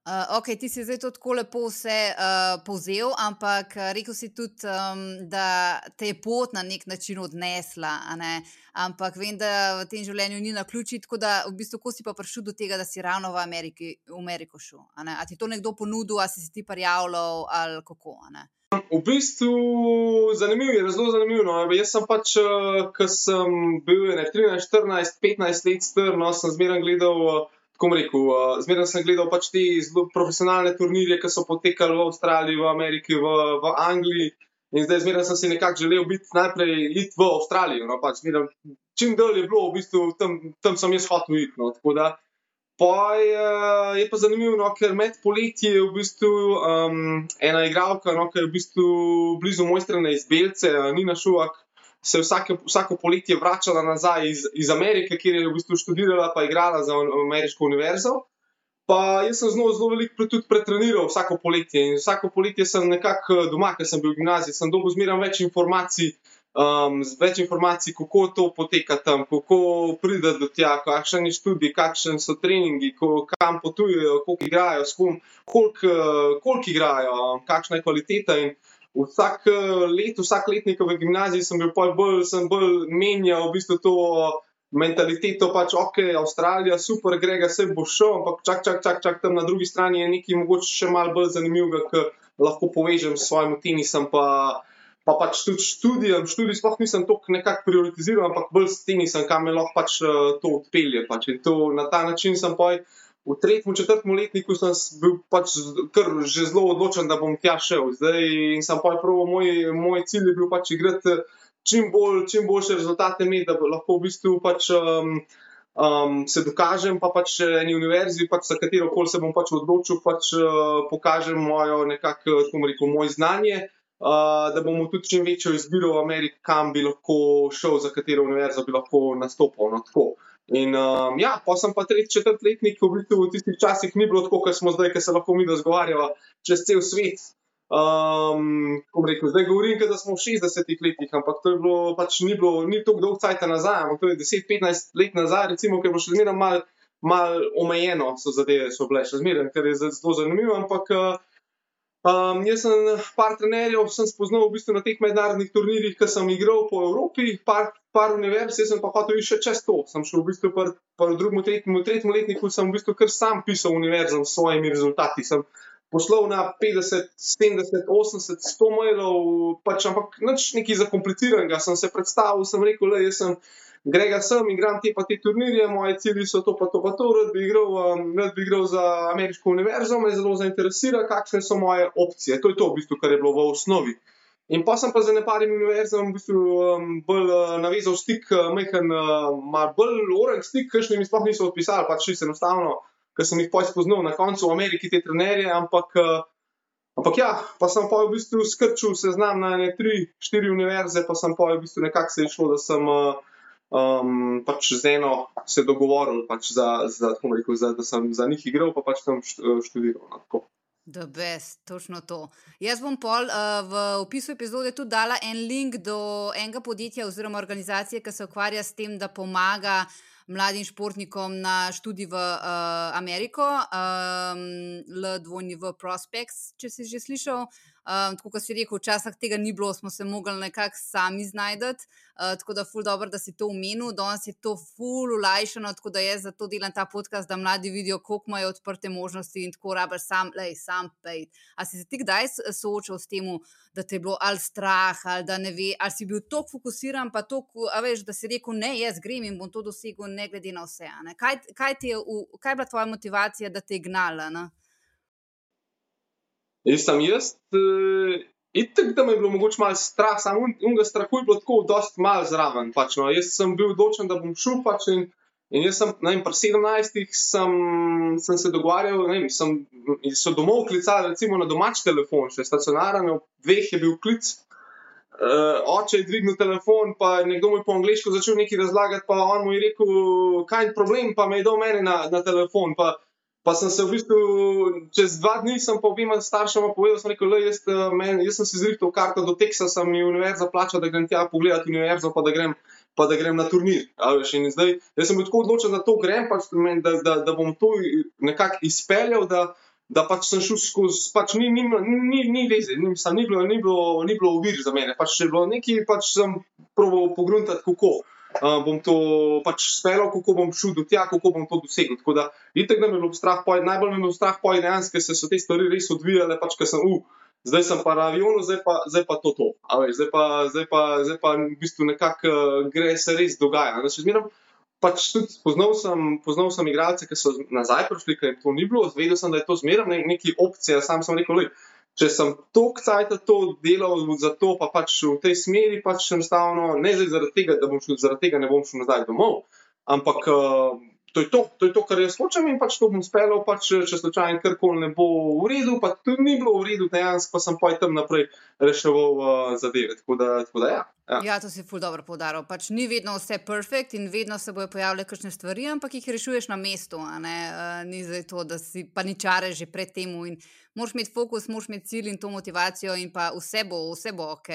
Uh, ok, ti si zdaj to tako lepo vse uh, povzel, ampak eh, rekel si tudi, um, da te je pot na nek način odnesla. Ampak vem, da v tem življenju ni na ključi, tako da v bistvu, ko si pa prišel do tega, da si ravno v, Ameriki, v Ameriko šel. A, a ti to nekdo ponudil, ali si ti prijavljal, ali kako? V bistvu zanimivo je, zelo zanimivo. No. Jaz sem pač, ko sem bil 13, 14, 15 let star, no, sem zmeraj gledal. Uh, Kom rekel, uh, zmeraj sem gledal pač te zelo profesionalne turnirje, ki so potekali v Avstraliji, v Ameriki, v, v Angliji. In zdaj zmeraj sem si nekako želel biti najprej iti v Avstralijo. No, pač zmeraj, čim dlje je bilo, v bistvu tam, tam sem jaz hotel iti. No, tako da pa je, je pa zanimivo, no, ker med poletji je v bistvu um, ena igralka, no, ki je v bistvu blizu mojstrene iz Belce, Nina Šuvak se je vsake, vsako poletje vračala nazaj iz, iz Amerike, kjer je v bistvu študirala, pa igrala za ameriško univerzo. Pa jaz sem zelo, zelo veliko tudi pretreniral vsako poletje. In vsako poletje sem nekako eh, doma, ker sem bil v gimnaziji, sem dobil zmeraj več informacij, um, več informacij, kako to poteka tam, kako pride do tja, kakšen je študij, kakšen so treningi, kam potujejo, koliko igrajo, koliko eh, kolik igrajo, kakšna je kvaliteta. In, vsak eh, let, vsak letnik v gimnaziji sem bil bolj, sem bolj menjal v bistvu to mentaliteto, pač ok, Avstralija, super, grega se bo šel, ampak čak, čak, čak, čak tam na drugi strani je nekaj mogoče še malo bolj zanimivega, ker lahko povežem s svojim tenisom. Pa, pa pač tudi študijem, študij sploh nisem tako nekako prioritiziral, ampak bolj s tenisom, kam me lahko pač eh, to odpelje. Pač. To, na ta način sem pa v tretjem, četrtem letniku sem bil pač kar že zelo odločen, da bom tja šel. Zdaj sem pa prav, moj, moj cilj je bil pač igrati čim, bolj, čim boljše rezultate, imeti, da lahko v bistvu pač. Um, Um, se dokažem, pa pač eni univerzi, pač za katero koli se bom pač odločil, pač uh, pokažem mojo nekako, kako rekel, moje znanje, uh, da bomo tudi čim večjo izbiro v Ameriki, kam bi lahko šel, za katero univerzo bi lahko nastopil. No, In um, ja, pa sem pa tretji, četrti letnik, v bistvu v tistih časih ni bilo tako, kot smo zdaj, ki se lahko mi razgovarjamo čez cel svet. Um, rekel, zdaj govorim, da smo v 60-ih letih, ampak to je bilo pač ni bilo, ni tako dolgo časa nazaj, ampak to je 10-15 let nazaj, recimo, ker bo še zmeraj mal, mal omejeno, so zadeve so bile še zmeraj, ker je zelo zanimivo, ampak. Uh, Um, jaz sem par trenerjev, sem spoznal v bistvu na teh mednarodnih turnirjih, ki sem igral po Evropi, par, par univerz, jaz sem pa hotel iti še čez to. Sem šel v bistvu par v drugem, tretjem, tretjem letniku, sem v bistvu kar sam pisal univerzam s svojimi rezultati. Sem poslal na 50, 70, 80, 100 mailov, pač ampak nič nekaj zakompliciranega. Sem se predstavil, sem rekel, da sem grega sem, igram te pa te turnirje, moje cilji so to, pa to, pa to, rad bi igral, um, rad bi igral za ameriško univerzo, me zelo zainteresira, kakšne so moje opcije. To je to, v bistvu, kar je bilo v osnovi. In pa sem pa za neparimi univerzami v bistvu um, bolj uh, navezal stik, uh, mehen, uh, malo bolj oren stik, kakšni mi sploh niso odpisali, pač čisto enostavno, ker sem jih poj spoznal na koncu v Ameriki te trenerje, ampak, uh, ampak ja, pa sem pa v bistvu skrčil seznam na ne tri, štiri univerze, pa sem pa v bistvu nekako se išlo, da sem uh, um, pač z eno se dogovoril, pač za, za, rekel, za, da sem za njih igral, pa pač tam študiral. No, The best, točno to. Jaz bom pol uh, v opisu epizode tudi dala en link do enega podjetja oziroma organizacije, ki se ukvarja s tem, da pomaga mladim športnikom na študij v uh, Ameriko, um, LDV Prospects, če si že slišal. Um, tako kot si rekel, včasih tega ni bilo, smo se mogli nekako sami znajti. Uh, tako da, ful dobro, da si to umenil, danes je to ful ulajšano, tako da jaz zato delam ta podcast, da mladi vidijo, koliko imajo odprte možnosti in tako rabiš sam, lej, sam pej. A si se ti kdaj soočal s tem, da te je bilo ali strah, ali da ne ve, ali si bil tako fokusiran, pa to, veš, da si rekel, ne, jaz grem in bom to dosegel, ne glede na vse. Kaj, kaj, je, kaj je bila tvoja motivacija, da te je gnala? Ne? Jaz sem jaz, uh, itek, da me je bilo mogoče malo strah, samo unga strahu je bilo tako, dosti malo zraven. Pač, no. Jaz sem bil odločen, da bom šel pač in, in jaz sem, ne vem, pri 17 sem, sem se dogovarjal, ne vem, sem, so domov klicali, recimo na domač telefon, še stacionaren, v dveh je bil klic. Uh, oče je dvignil telefon, pa je nekdo mi po angliško začel nekaj razlagati, pa on mu je rekel, kaj je problem, pa me je dal meni na, na telefon. Pa, Pa sem se v bistvu čez dva dni, obima staršema povedal, sem rekel, jaz, eh, men, jaz sem si zrihtel karto do Teksasa, mi univerza plača, da grem tja pogledati univerzo, pa da grem, pa da grem na turnir. Zdaj, jaz sem bil tako odločen, da to grem, pač, da, da, da bom to nekako izpeljal, da, da pač sem šel skozi, pač ni, ni, ni, ni veze, ni, ni bilo, ni bilo, ni bilo uvir za mene, pač če je bilo nekaj, pač sem proval pogruntati kako uh, bom to pač spelo, kako bom šel do tja, kako bom to dosegel. Tako da, itek, da me je bilo strah, poj, najbolj me je strah, poj, dejansko se so te stvari res odvijale, pač, ker sem, uh, zdaj sem pa na avionu, zdaj pa, zdaj pa to to. Veš, zdaj, pa, zdaj, pa, zdaj pa v bistvu nekako uh, gre se res dogaja. Pač tudi poznal sem, poznal sem igralce, ki so nazaj prišli, ker to ni bilo, vedel sem, da je to zmeraj neki opcija. Sam sem rekel, le, če sem toliko časa to delal za to, pa pač v tej smeri, pač enostavno, ne zaradi tega, da bom šel, zaradi tega ne bom šel nazaj domov, ampak uh, to, je to, to je to, kar jaz hočem in pač to bom speljal, pač, če slučajno karkoli ne bo v redu, pa tudi ni bilo v redu, dejansko pa sem pa tam naprej reševal uh, zadeve. Tako da, tako da ja. Ja. ja, to si ful dobro podaril. Pač ni vedno vse perfekt in vedno se bojo pojavljale kakšne stvari, ampak jih rešuješ na mestu. Uh, ni za to, da si paničare že pred tem. Moš imeti fokus, moš imeti cilj in to motivacijo, in pa vse bo, vse bo ok.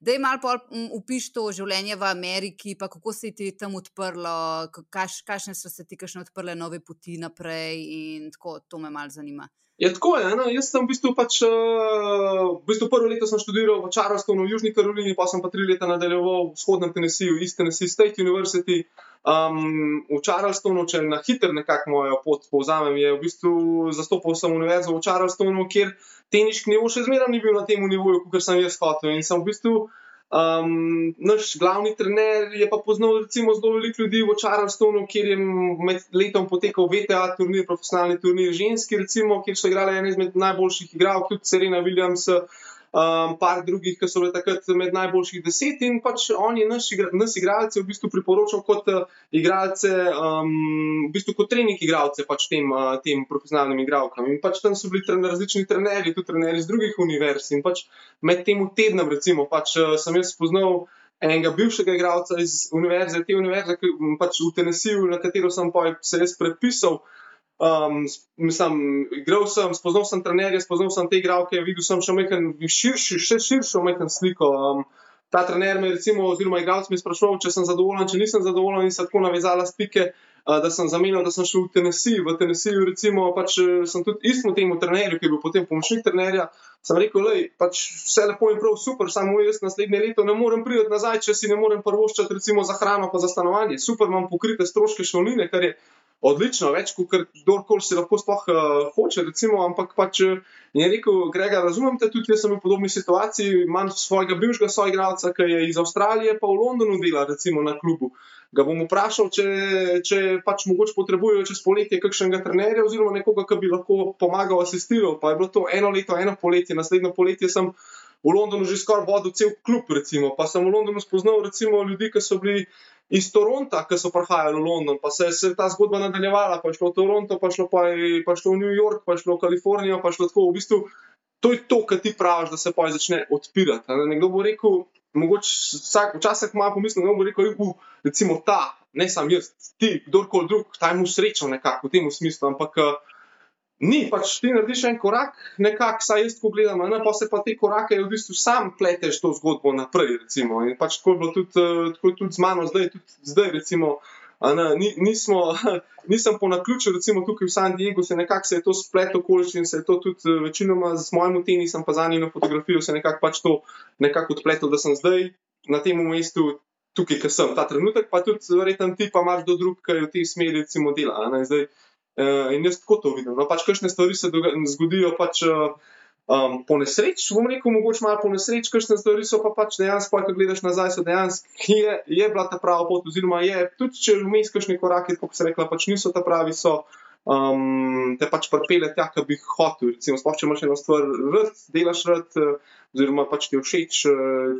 Da je malo upiš to življenje v Ameriki, pa kako se ti tam odprlo, kaš, kakšne so se ti kakšne odprle nove poti naprej in tako, to me malo zanima. Je tako, je, no? jaz sem v bistvu, pač, uh, v bistvu prvo leto študiral v Charlestonu, v Južni Karolini, pa sem pa tri leta nadaljeval v vzhodnem Tennesseeju, East Tennessee State University. Um, v Charlestonu, če na hiter nekako mojo pot povzamem, je v bistvu zastopal sem univerzo v Charlestonu, kjer teniški nivo še zmeraj ni bil na tem nivoju, kot sem jaz hotel. In sem v bistvu Um, naš glavni trener je pa poznal recimo zelo veliko ljudi v Charlestonu, kjer je med letom potekal VTA turnir, profesionalni turnir ženski, recimo, kjer so igrali ene izmed najboljših igralk, tudi Serena Williams, um, par drugih, ki so bili takrat med najboljših deset. In pač on je naš, nas igralce v bistvu priporočal kot uh, igralce, um, v bistvu kot trening igralce pač tem, uh, tem profesionalnim igralkam. In pač tam so bili trener, različni trenerji, tudi trenerji iz drugih univerz. In pač med tem tednom, recimo, pač uh, sem jaz spoznal. Enega bivšega igralca iz univerze, te univerze, ki pač v Tennesseeju, na katero sem se jaz prepisal, uh, Um, mislim, igral sem, spoznal sem trenerje, spoznal sem te igralke, videl sem še nekaj širši, še širšo nekaj sliko. Um, ta trener me, recimo, oziroma igralec me sprašoval, če sem zadovoljen, če nisem zadovoljen, in se tako navezala stike, uh, da sem zamenjal, da sem šel v Tennessee. V Tennesseeju, recimo, pač eh, sem tudi istemu temu trenerju, ki je bil potem pomočnik trenerja. Sem rekel, da pač vse lepo in prav super, samo jaz naslednje leto ne morem priti nazaj, če si ne morem prvoščati, recimo, za hrano, pa za stanovanje. Super, imam pokrite stroške šolnine, kar je odlično, več kot kdorkoli si lahko sploh uh, hoče, recimo, ampak pač eh, je rekel, Grega, razumem te tudi, jaz sem v podobni situaciji, imam svojega bivšega soigralca, ki je iz Avstralije, pa v Londonu dela, recimo na klubu. Ga bom vprašal, če, če pač mogoče potrebujejo čez poletje kakšnega trenerja oziroma nekoga, ki bi lahko pomagal, asistiral. Pa je bilo to eno leto, eno poletje, naslednjo poletje sem v Londonu že skoraj vodil cel klub, recimo. pa sem v Londonu spoznal recimo, ljudi, ki so bili iz Toronta, ki so prihajali v London, pa se je ta zgodba nadaljevala, pa je šlo v Toronto, pa šlo, pa je, pa šlo v New York, pa šlo v Kalifornijo, pa šlo tako. V bistvu, to je to, kar ti praviš, da se pa začne odpirati. Ne? Nekdo bo rekel, mogoče vsak, včasih malo pomislim, da bo rekel, uh, recimo ta, ne sam jaz, ti, kdorkoli drug, ta je mu srečo nekako v tem smislu, ampak. Uh, Ni, pač ti narediš en korak, nekako, saj jaz tako gledam, ne, pa se pa te korake v bistvu sam pleteš to zgodbo naprej. Recimo. In pač tako je bilo tudi, uh, tako je tudi z mano, zdaj, tudi zdaj recimo, ne, nismo, *laughs* nisem po naključju, recimo tukaj v San Diegu, se nekako se je to splet okoliščin, se je to tudi uh, večinoma z mojim tenisom, pa za njim na fotografijo, se nekako pač to nekako odpletel, da sem zdaj na tem mestu. Tukaj, ki sem ta trenutek, pa tudi, verjetno, ti pa imaš do drugega, ki v tej smeri, recimo, dela. Zdaj, Uh, in jaz tako to vidim. No, pač kakšne stvari se zgodijo pač, uh, um, po nesreči, bom rekel, mogoče malo po nesreči, kakšne stvari so pa pač dejansko, ko gledaš nazaj, so dejansko je, je bila ta prava pot, oziroma je tudi če vmes kakšne korake, kot se rekla, pač niso ta pravi, so um, te pač pripele tja, ki bi hotel. Recimo, sploh če imaš eno stvar, rad, delaš rad. Uh, oziroma pač ti všeč,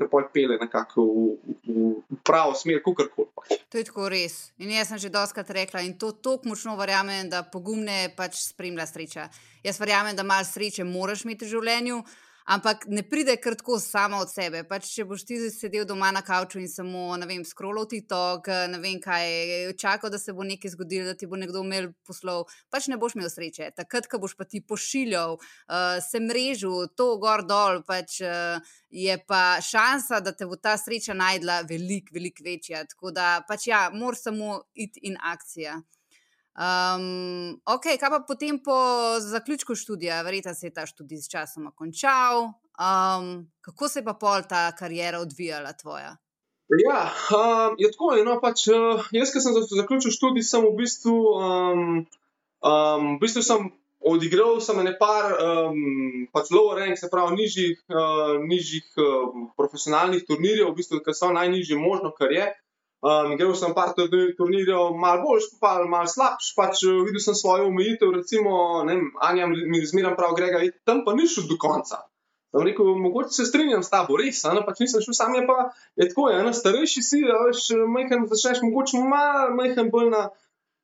da poj pele nekako v, v, v pravo smer, kako koli. Pač. To je tako res. In jaz sem že doskrat rekla in to tako močno verjamem, da pogumne pač spremlja sreča. Jaz verjamem, da malo sreče moraš imeti v življenju. Ampak ne pride kar tako samo od sebe. Pač, če boš ti sedel doma na kavču in samo, ne vem, scrollal ti to, ne vem kaj, čakal, da se bo nekaj zgodilo, da ti bo nekdo imel poslov, pač ne boš imel sreče. Takrat, ko boš pa ti pošiljal, uh, se mrežil, to gor dol, pač, uh, je pa šansa, da te bo ta sreča najdla veliko, veliko večja. Tako da pač ja, moraš samo iti in akcija. Um, ok, kaj pa potem po zaključku študija, verjetno se je ta študij s časom končal. Um, kako se je pa pol ta karijera odvijala tvoja? Ja, um, je tako. No, pač, uh, jaz, ki sem zaključil študij, sem v bistvu, um, um, v bistvu sem odigral sem ne par um, pač lower rank, se pravi, nižjih, uh, nižjih uh, profesionalnih turnirjev, v bistvu, ki so najnižje možno, kar je. Um, Gremo sem par turnirjev, malo boljš, pa malo slabš. Pač eh, videl sem svojo omejitev, recimo, ne vem, Anja mi zmeraj prav, grega, tam pa ni šel do konca. Sam rekel, mogoče se strinjam s tabo, res, ne, pač nisem šel sam, je pa je tako, je, ne, starejši si, veš, majhen začneš mogoče malo, majhen bolj na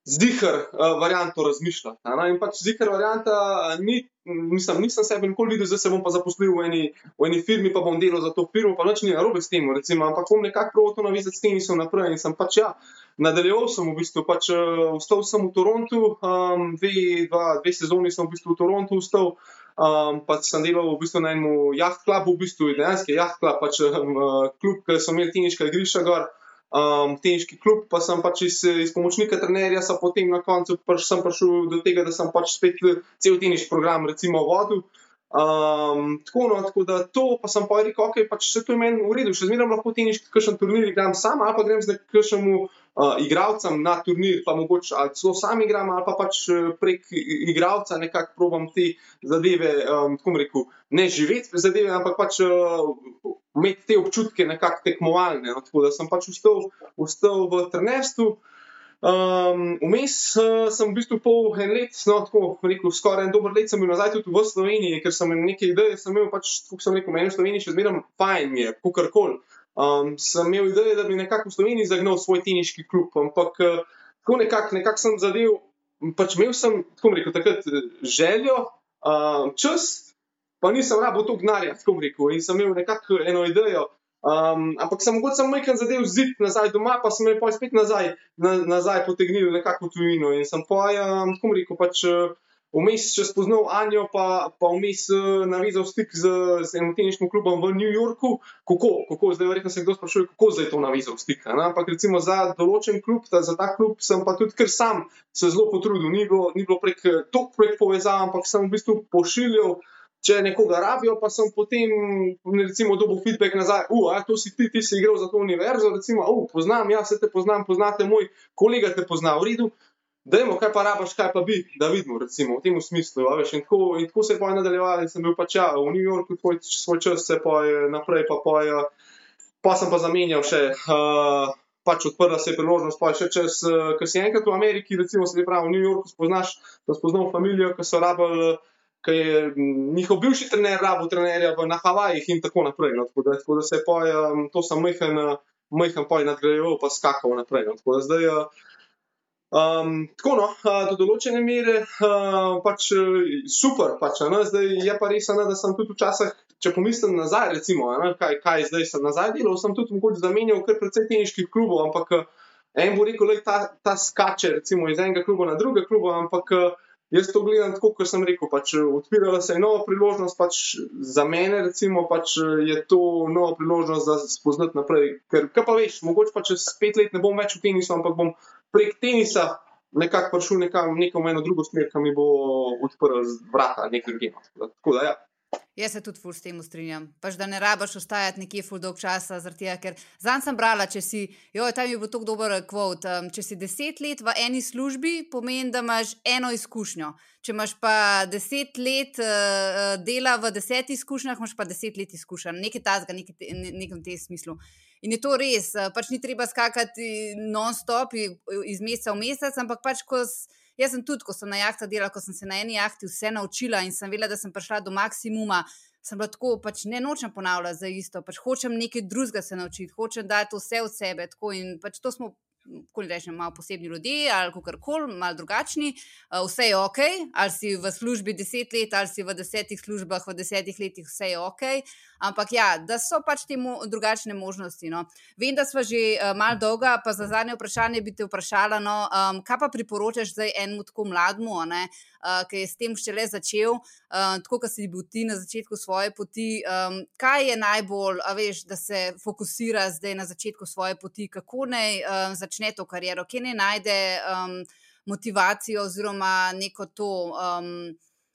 zihar uh, varianto razmišljati. In pač zihar varianta ni, mislim, nisem sebe nikoli videl, da se bom pa zaposlil v eni, v eni firmi, pa bom delal za to firmo, pa nič ni narobe s tem, recimo, ampak bom nekako prav to navezati s sem naprej. In sem pač ja, nadaljeval sem v bistvu, pač uh, vstal sem v Torontu, um, dve, dva, dve sezoni sem v bistvu v Torontu vstal. Um, pač sem delal v bistvu na enem jaht klubu, v bistvu dejansko jaht klub, pač um, klub, ki so imeli teniška igrišča gor um, teniški klub, pa sem pač iz, iz pomočnika trenerja, pa potem na koncu pač sem prišel do tega, da sem pač spet cel teniški program, recimo, vodil. Um, tako, no, tako da to, pa sem pa rekel, ok, pač se to je meni v redu, še zmeraj lahko teniški, kakšen turnir igram sam, ali pa grem z nekakšnemu uh, igralcem na turnir, pa mogoče ali celo sam igram, ali pa pač uh, prek igralca nekako probam te zadeve, um, tako rekel, ne živeti zadeve, ampak pač uh, imeti te občutke nekako tekmovalne. No? Tako da sem pač vstal, vstal v trenerstvu. Um, vmes uh, sem v bistvu pol en let, no, tako rekel, skoraj en dober let sem bil nazaj tudi v Sloveniji, ker sem imel nekaj ideje, sem imel pač, kot sem rekel, meni v Sloveniji še zmeraj fajn je, kakorkoli. Um, sem imel ideje, da bi nekako v Sloveniji zagnal svoj teniški klub, ampak uh, tako nekako nekak sem zadev, pač imel sem, tako rekel, takrat željo, uh, čas, pa nisem rabo to gnarja, tako rekel, in sem imel nekako eno idejo. Um, ampak sem mogoče samo nekaj zadev zid nazaj doma, pa sem jih pa spet nazaj, na, nazaj potegnil nekako v tujino. In sem pa, um, tako rekel, pač. Vmes še spoznal Anjo, pa, pa vmes uh, navezal stik z, z enim teniškim klubom v New Yorku. Kako, kako zdaj, verjetno se kdo sprašuje, kako zdaj to navezal stik. Ne? Ampak recimo za določen klub, ta, za ta klub sem pa tudi ker sam se zelo potrudil. Ni bilo, ni bilo prek tok prek povezav, ampak sem v bistvu pošiljal če nekoga rabijo, pa sem potem, recimo, dobil feedback nazaj, uf, to si ti, ti si igral za to univerzo, recimo, uf, poznam, ja, se te poznam, poznate moj kolega, te pozna v redu. Dajmo, kaj pa rabaš, kaj pa bi, da vidimo, recimo, v tem smislu. Veš, in, tako, in tako se je pa nadaljevalo, sem bil pač ja, v New Yorku, tvoj, svoj čas se pa je naprej, pa, pa, je, pa sem pa zamenjal še. Uh, Pač odprla se je priložnost, pa še čez, ker si enkrat v Ameriki, recimo, se pravi v New Yorku, spoznaš, da spoznal familijo, ki so rabili ki je njihov bivši trener, rabo trenerja na Havajih in tako naprej. No, tako, da, tako da se je um, to sem majhen, majhen poj nadgrajeval, pa skakal naprej. No, tako da zdaj. Um, tako no, do določene mere uh, pač super, pač, zdaj je pa res, ne, da sem tudi včasih, če pomislim nazaj, recimo, ne, kaj, kaj zdaj sem nazaj delal, sem tudi mogoče zamenjal kar precej teniških klubov, ampak en bo rekel, da ta, ta skače recimo iz enega kluba na drugega kluba, ampak jaz to gledam tako, kot sem rekel, pač odpirala se je nova priložnost, pač za mene recimo, pač je to nova priložnost, da se spoznati naprej, ker kaj pa veš, mogoče pa čez pet let ne bom več v tenisu, ampak bom prek tenisa nekako prišel nekam, nekam v eno drugo smer, ki mi bo odprl vrata nek drugim. Tako da, ja. Jaz se tudi ful s tem strinjam. Pač, da ne rabaš ostajati nekje ful dolg časa, tega, ker zanj sem brala, če si, jo, tam je bil tako dober kvot, um, če si deset let v eni službi, pomeni, da imaš eno izkušnjo. Če imaš pa deset let uh, dela v desetih izkušnjah, imaš pa deset let izkušenj, nekaj tazga, nekaj ne, nekem tem smislu. In je to res, pač ni treba skakati non-stop iz meseca v mesec, ampak pač ko. Jaz sem tudi, ko sem na jahti delala, ko sem se na eni jahti vse naučila in sem vedela, da sem prišla do maksimuma, sem bila tako, pač ne nočem ponavljati za isto, pač hočem nekaj drugega se naučiti, hočem dati vse od sebe. Tako, in pač to smo kako rečem, malo posebni ljudje ali kako koli, malo drugačni, uh, vse je ok, ali si v službi deset let, ali si v desetih službah, v desetih letih, vse je ok. Ampak ja, da so pač te mo drugačne možnosti. No. Vem, da smo že uh, malo dolga, pa za zadnje vprašanje bi te vprašala, no, um, kaj pa priporočaš zdaj enemu tako mladmu, uh, ki je s tem šele začel, uh, tako kot si bil ti na začetku svoje poti. Um, kaj je najbolj, veš, da se fokusira zdaj na začetku svoje poti, kako naj um, začne to kariero, kje ne najde um, motivacijo oziroma neko to. Um,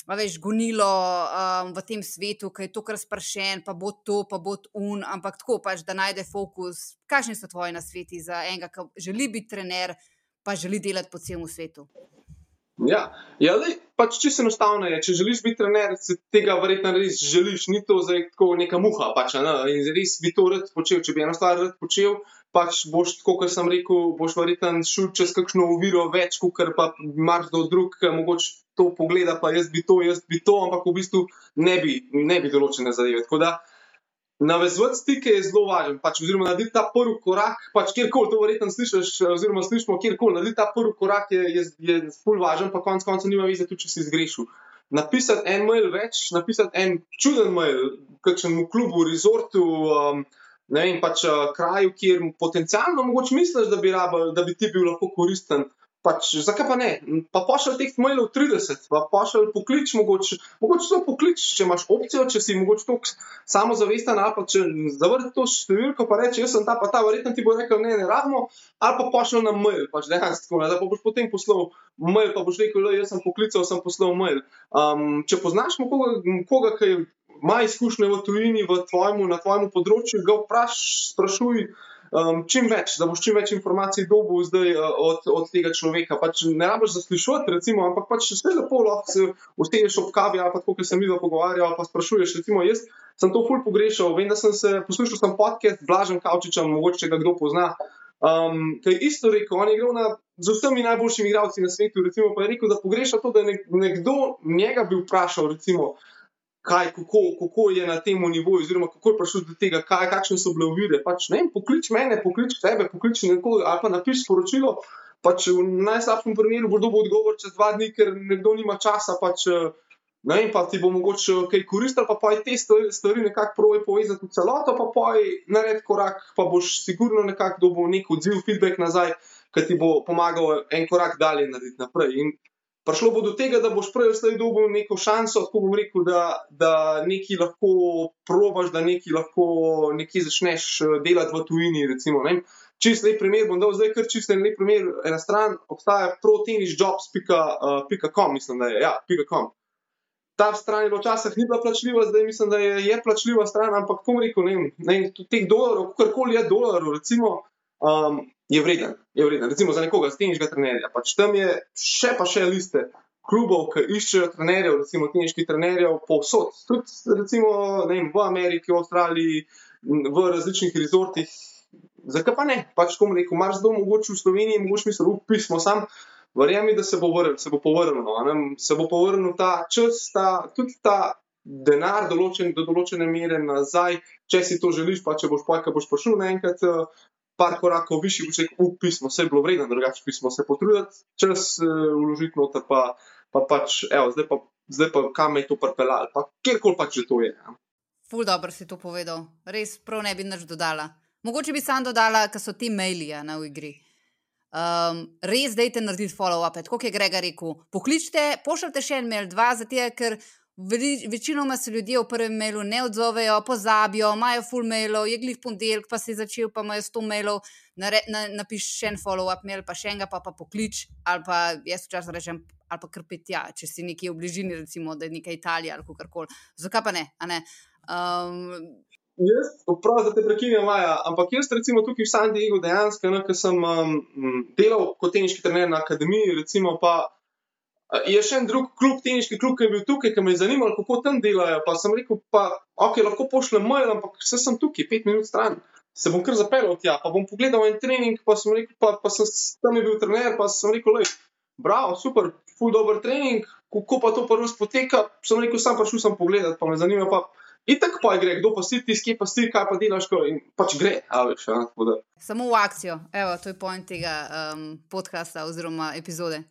veš, gonilo um, v tem svetu, ki je tako razpršen, pa bo to, pa bo un, ampak tako pač, da najde fokus. Kakšni so tvoji nasveti za enega, ki želi biti trener, pa želi delati po celem svetu? Ja, ja lej, pač čisto enostavno je. Če želiš biti trener, se tega verjetno res želiš, ni to zdaj tako neka muha. Pač, ne? In res bi to rad počel. Če bi eno stvar rad počel, pač boš, kot sem rekel, boš verjetno šel čez kakšno oviro več, kot pa marš do drug, mogoče to pogleda, pa jaz bi to, jaz bi to, ampak v bistvu ne bi, ne bi določene zadeve. Tako da navezovati stike je zelo važno, pač, oziroma narediti ta prvi korak, pač kjerkoli to verjetno slišiš, oziroma slišimo kjerkoli, narediti ta prvi korak je, je, je ful važen, pa konec koncev nima veze, tudi če si zgrešil. Napisati en mail več, napisati en čuden mail, kakšnemu klubu, resortu. Um, Ne vem, pač uh, kraju, kjer potencialno mogoče misliš, da bi, rabel, da bi ti bil lahko koristen, Pač, zakaj pa ne? Pa pošilj teh mailov 30, pa pošilj poklic, mogoče, mogoče to poklic, če imaš opcijo, če si mogoče to samozavesten, ali pa če zavrti to številko, pa reči, jaz sem ta, pa ta, verjetno ti bo rekel, ne, ne rabimo, ali pa pošilj na mail, pač dejansko, da pa boš potem poslal mail, pa boš rekel, le, jaz sem poklical, sem poslal mail. Um, če poznaš koga, koga ki ima izkušnje v tujini, v tvojemu, na tvojemu področju, ga vpraš, sprašuj um, čim več, da boš čim več informacij dobil zdaj, uh, od, od tega človeka. Pač ne rabiš zaslišati, recimo, ampak pač vse lepo lahko se ustegneš ob kavi ali pa tako, ker sem videl pogovarjal, pa sprašuješ. Recimo, jaz sem to ful pogrešal, vem, da sem se poslušal sem podcast Blažen Kavčičem, mogoče ga kdo pozna. Um, Kaj isto rekel, on je igral na, z vsemi najboljšimi igralci na svetu. Recimo, pa je rekel, da pogreša to, da je nekdo njega bi vprašal, recimo, kaj, kako, kako je na tem nivoju, oziroma kako je prišel do tega, kaj, kakšne so bile uvire. Pač, ne, poklič mene, poklič tebe, poklič nekoga, ali pa napiš sporočilo. Pač v najslabšem primeru bo dobil odgovor čez dva dni, ker nekdo nima časa. Pač, ne vem, pa ti bo mogoče kaj koristil, pa poj te stvari nekako prove povezati v celoto, pa poj nared korak, pa boš sigurno nekako dobil nek odziv, feedback nazaj, ki ti bo pomagal en korak dalje narediti naprej. In prišlo bo do tega, da boš prej vstaj dobil neko šanso, tako bom rekel, da, da nekaj lahko probaš, da nekaj lahko nekaj začneš eh, delati v tujini. Recimo, Čist lep primer bom dal zdaj, ker čist en lep primer. Ena stran obstaja protenisjobs.com, eh, mislim, da je. Ja, .com. Ta stran je bila včasih ni bila plačljiva, zdaj mislim, da je, je plačljiva stran, ampak kom rekel, ne vem, teh dolarjev, kakorkoli je dolarjev, recimo, um, je vreden. Je vreden. Recimo za nekoga, s teniškega trenerja. Pač tam je še pa še liste klubov, ki iščejo trenerjev, recimo teniških trenerjev, povsod. Tudi recimo, vem, v Ameriki, v Avstraliji, v različnih rezortih. Zakaj pa ne? Pač, ko mu rekel, marš dom, mogoče v Sloveniji, mogoče misliš, upismo sam. verjemi, da se bo vrnil, se bo povrnil, no, se bo povrnil ta čas, ta, tudi ta denar določen, do določene mere nazaj, če si to želiš, pa če boš pa, boš prišel naenkrat. Par korakov višji, če rečemo, pismo, vse je bilo vredno, drugače pismo se potruditi, čas uh, vložiti noter, pa, pa pač, evo, zdaj pa, zdaj pa kam je to pripeljalo, pa kjerkoli pač že to je. Ja. Ful dobro si to povedal, res prav ne bi nič dodala. Mogoče bi sam dodala, ker so ti maili ja, na igri. Um, res, dajte narediti follow-up, kot je Grega rekel. Pokličite, pošljite še en mail, dva, zato ker Večinoma se ljudje v prvem mailu ne odzovejo, pozabijo, imajo full mailov, je glih ponedeljek, pa si začel, pa imajo 100 mailov, napiš še en follow-up mail, pa še enega, pa, pa poklič, ali pa jaz včasih rečem, ali pa krpeti, ja, če si nekje v bližini, recimo, da je neka Italija ali karkoli. Zakaj pa ne? ne? Um, Jaz, prav, da te prekinem, Maja, ampak jaz, recimo, tukaj v San Diegu dejansko, ker sem um, delal kot teniški trener na akademiji, recimo, pa Je še en drug klub, teniški klub, ki je bil tukaj, ki me je zanimal, kako tam delajo. Pa sem rekel, pa, ok, lahko pošljem mail, ampak vse sem tukaj, pet minut stran. Se bom kar zapeljal tja, pa bom pogledal en trening, pa sem rekel, pa, pa sem tam bil trener, pa sem rekel, lej, bravo, super, full dober trening, kako pa to prvo spoteka. Sem rekel, sam prišel sem pogledat, pa me zanima. Pa, In tako pa gre, kdo pa si ti, skje pa si, kaj pa delaš, ko, in pač gre. Veš, ja, Samo v akcijo, evo, to je point tega um, podcasta oziroma epizode.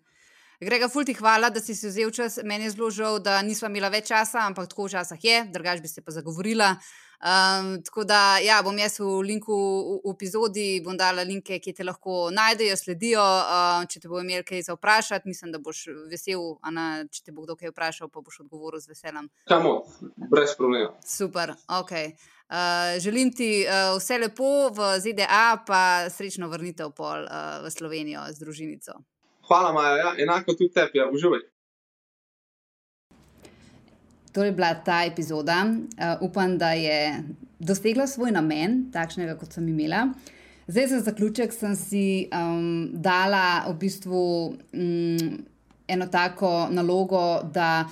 Grega, fulti hvala, da si si vzel čas. Meni je zelo žal, da nismo imeli več časa, ampak tako včasih je, drugač bi se pa zagovorila. Um, tako da, ja, bom jaz v linku v, v epizodi, bom dala linke, ki te lahko najdejo, sledijo. Uh, če te bo imel kaj za vprašati, mislim, da boš vesel. Ana, če te bo kdo kaj vprašal, pa boš odgovoril z veseljem. Samo, brez problema. Super, ok. Uh, želim ti uh, vse lepo v ZDA, pa srečno vrnitev pol uh, v Slovenijo z družinico. Hvala, Maja, ja, enako tudi tebi, ja, uživaj. To je bila ta epizoda. Uh, upam, da je dosegla svoj namen, takšnega, kot sem imela. Zdaj, za zaključek, sem si um, dala v bistvu um, eno tako nalogo, da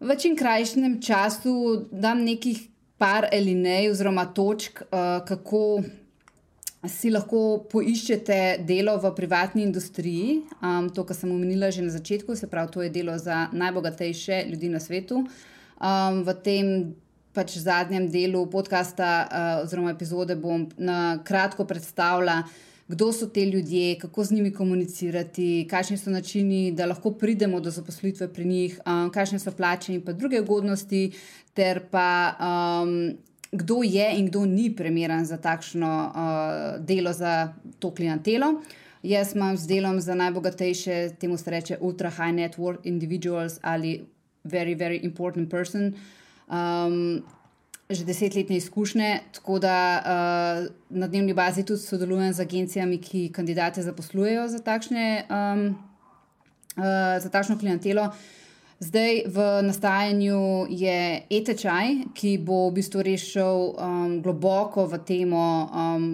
v čim krajšem času dam nekih par elinej oziroma točk, uh, kako si lahko poiščete delo v privatni industriji. Um, to, kar sem omenila že na začetku, se pravi, to je delo za najbogatejše ljudi na svetu. Um, v tem pač zadnjem delu podcasta uh, oziroma epizode bom na kratko predstavila. Kdo so ti ljudje, kako z njimi komunicirati, kakšni so načini, da lahko pridemo do zaposlitve pri njih, um, kakšne so plače in pa druge ugodnosti, ter pa um, kdo je in kdo ni primeren za takšno uh, delo za to klientelo. Jaz imam z delom za najbogatejše, temu se reče ultra high net worth individuals ali very, very important person. Um, že desetletne izkušnje, tako da uh, na dnevni bazi tudi sodelujem z agencijami, ki kandidate zaposlujejo za, takšne, um, uh, za takšno klientelo. Zdaj v nastajanju je e-tečaj, ki bo v bistvu rešil um, globoko v temo, um,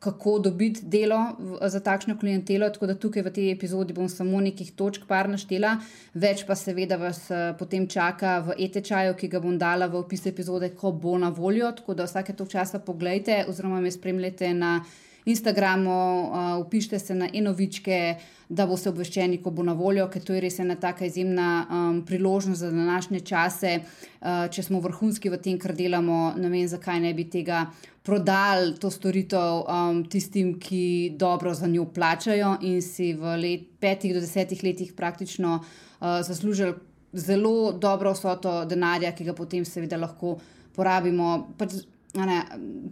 kako dobiti delo v, za takšno klientelo. Tako da tukaj v tej epizodi bom samo nekaj točk par naštela, več pa seveda vas uh, potem čaka v e-tečaju, ki ga bom dala v opis epizode, ko bo na voljo. Tako da vsake to časa pogledajte oziroma me spremljate na. Instagramu, uh, upišite se na enovičke, da boste obveščeni, ko bo na voljo, ker to je res ena tako izjemna um, priložnost za današnje čase. Uh, če smo vrhunski v tem, kar delamo, ne vem, zakaj ne bi tega prodali, to storitev um, tistim, ki dobro za njo plačajo in si v let, petih do desetih letih praktično uh, zaslužili zelo dobro vsoto denarja, ki ga potem seveda lahko porabimo. Pač ne,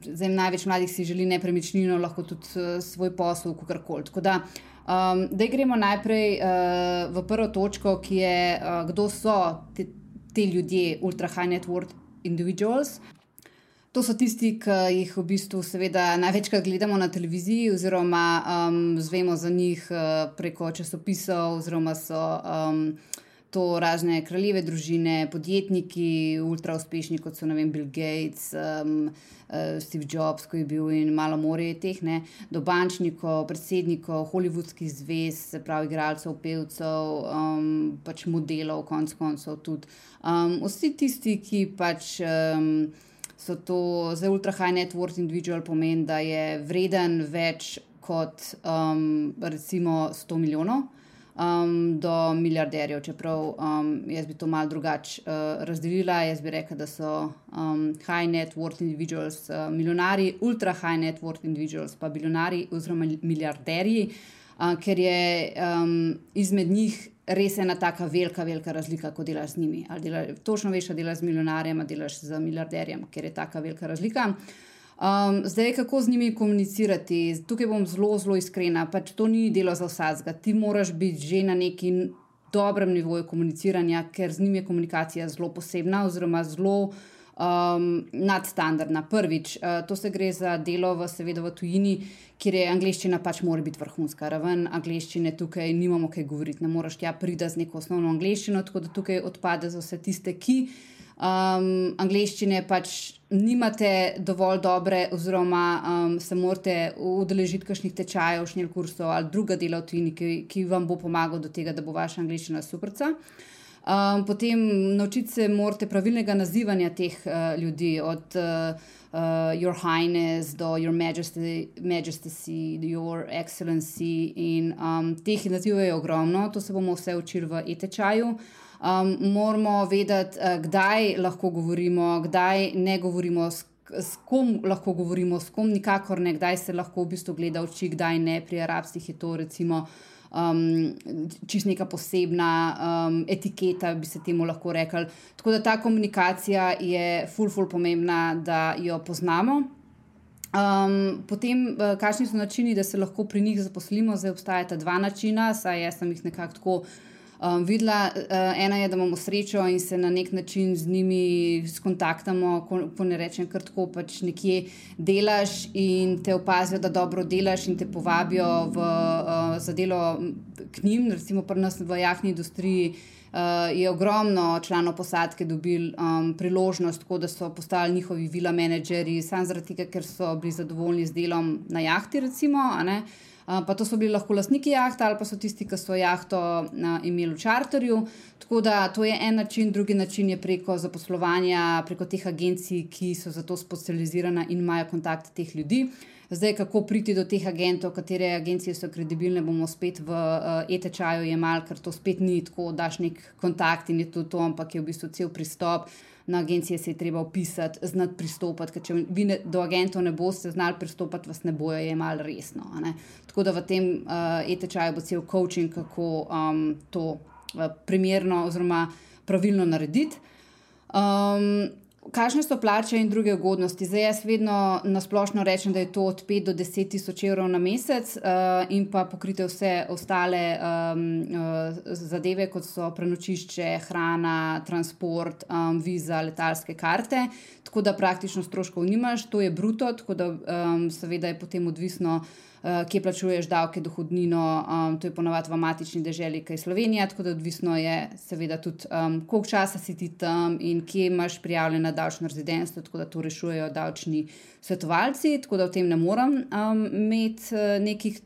zdaj, največ mladih si želi nepremičnino, lahko tudi uh, svoj posel, kako koli. Tako da, um, da gremo najprej uh, v prvo točko, ki je, uh, kdo so te, te ljudje, ultra high net worth individuals. To so tisti, ki jih v bistvu največkrat gledamo na televiziji, oziroma um, zvemo za njih uh, preko časopisov, oziroma so. Um, to razne kraljeve družine, podjetniki, ultra uspešni, kot so vem, Bill Gates, um, uh, Steve Jobs, ki je bil in malo more teh, ne, do bančnikov, predsednikov, hollywoodskih zvez, se pravi, igralcev, pevcev, um, pač modelov, konc koncev tudi. Um, vsi tisti, ki pač. Um, So to za ultra high net worth individual pomeni, da je vreden več kot um, recimo 100 milijonov. Um, do milijarderjev. Čeprav um, jaz bi to malo drugače uh, razdelila, jaz bi rekla, da so um, high net worth individuals, uh, milijonari, ultra high net worth individuals, pa milijonari oziroma milijarderji, uh, ker je um, izmed njih res ena tako velika, velika razlika, ko delaš z njimi. Dela, točno veš, da delaš z milijonarjem, ali delaš z milijarderjem, ker je tako velika razlika. Um, zdaj, kako z njimi komunicirati? Tukaj bom zelo, zelo iskrena. Pač to ni delo za vsakega. Ti moraš biti že na neki dobrem nivoju komuniciranja, ker z njimi je komunikacija zelo posebna, oziroma zelo um, nadstandardna. Prvič, uh, to se gre za delo, v, seveda v tujini, kjer je angliščina pač mora biti vrhunska. Raven angliščine tukaj nimamo kaj govoriti, ne moreš tja priti z neko osnovno angliščino, tako da tukaj odpade za vse tiste, ki um, angliščine pač nimate dovolj dobre, oziroma um, se morate udeležiti kakšnih tečajev, šnjel kursov ali druga dela v tujini, ki, ki vam bo pomagal do tega, da bo vaša angliščina superca. Um, potem naučiti se morate pravilnega nazivanja teh uh, ljudi, od uh, uh, Your Highness do Your Majesty, Majesty Your Excellency. In um, teh nazivov je ogromno, to se bomo vse učili v e-tečaju. Um, moramo vedeti, uh, kdaj lahko govorimo, kdaj ne govorimo. S kom lahko govorimo, s kom nikakor ne, kdaj se lahko v bistvu gleda oči, kdaj ne. Pri arabskih je to recimo uh, um, čist neka posebna um, etiketa, bi se temu lahko rekli. Tako da ta komunikacija je ful, ful pomembna, da jo poznamo. Um, potem, uh, kakšni so načini, da se lahko pri njih zaposlimo? Zdaj obstajata dva načina, saj jaz sem jih nekako tako um, videla. Uh, ena je, da imamo srečo in se na nek način z njimi skontaktamo, ko, ko ne rečem, kar tako pač nekje delaš in te opazijo, da dobro delaš in te povabijo v, uh, za delo k njim, recimo pri nas v jahni industriji. Uh, je ogromno članov posadke dobili um, priložnost, tako da so postali njihovi vila menedžerji, samo zaradi tega, ker so bili zadovoljni z delom na jahti. Recimo, pa to so bili lahko lastniki jahta ali pa so tisti, ki so jahto uh, imeli v čarterju. Tako da to je en način, drugi način je preko zaposlovanja, preko teh agencij, ki so za to specializirane in imajo kontakt teh ljudi. Zdaj, kako priti do teh agentov, katere agencije so kredibilne, bomo spet v uh, e-tečaju jemali, ker to spet ni tako, da daš nek kontakt in je to to, ampak je v bistvu cel pristop na agencije se je treba opisati, znati pristopiti. Ker če vi ne, do agentov ne boste znali pristopiti, vas ne bojo jemali resno. Tako da v tem uh, e-tečaju bo cel coaching, kako um, to uh, primerno oziroma pravilno narediti. Um, Kakšne so plače in druge ugodnosti? Zdaj, jaz vedno nasplošno rečem, da je to od 5 do 10 tisoč evrov na mesec uh, in pa pokrite vse ostale um, uh, zadeve, kot so prenočišče, hrana, transport, um, viza, letalske karte. Tako da praktično stroškov nimaš, to je bruto, tako da um, seveda je potem odvisno. Eh, kje plačuješ davke, dohodnino, um, to je ponovadi v matični državi, kaj je Slovenija, tako da odvisno je, seveda, tudi um, koliko časa si ti tam in kje imaš prijavljeno davčno rezidentstvo, tako da to rešujejo davčni svetovalci, tako da o tem ne morem um, imeti uh, nekih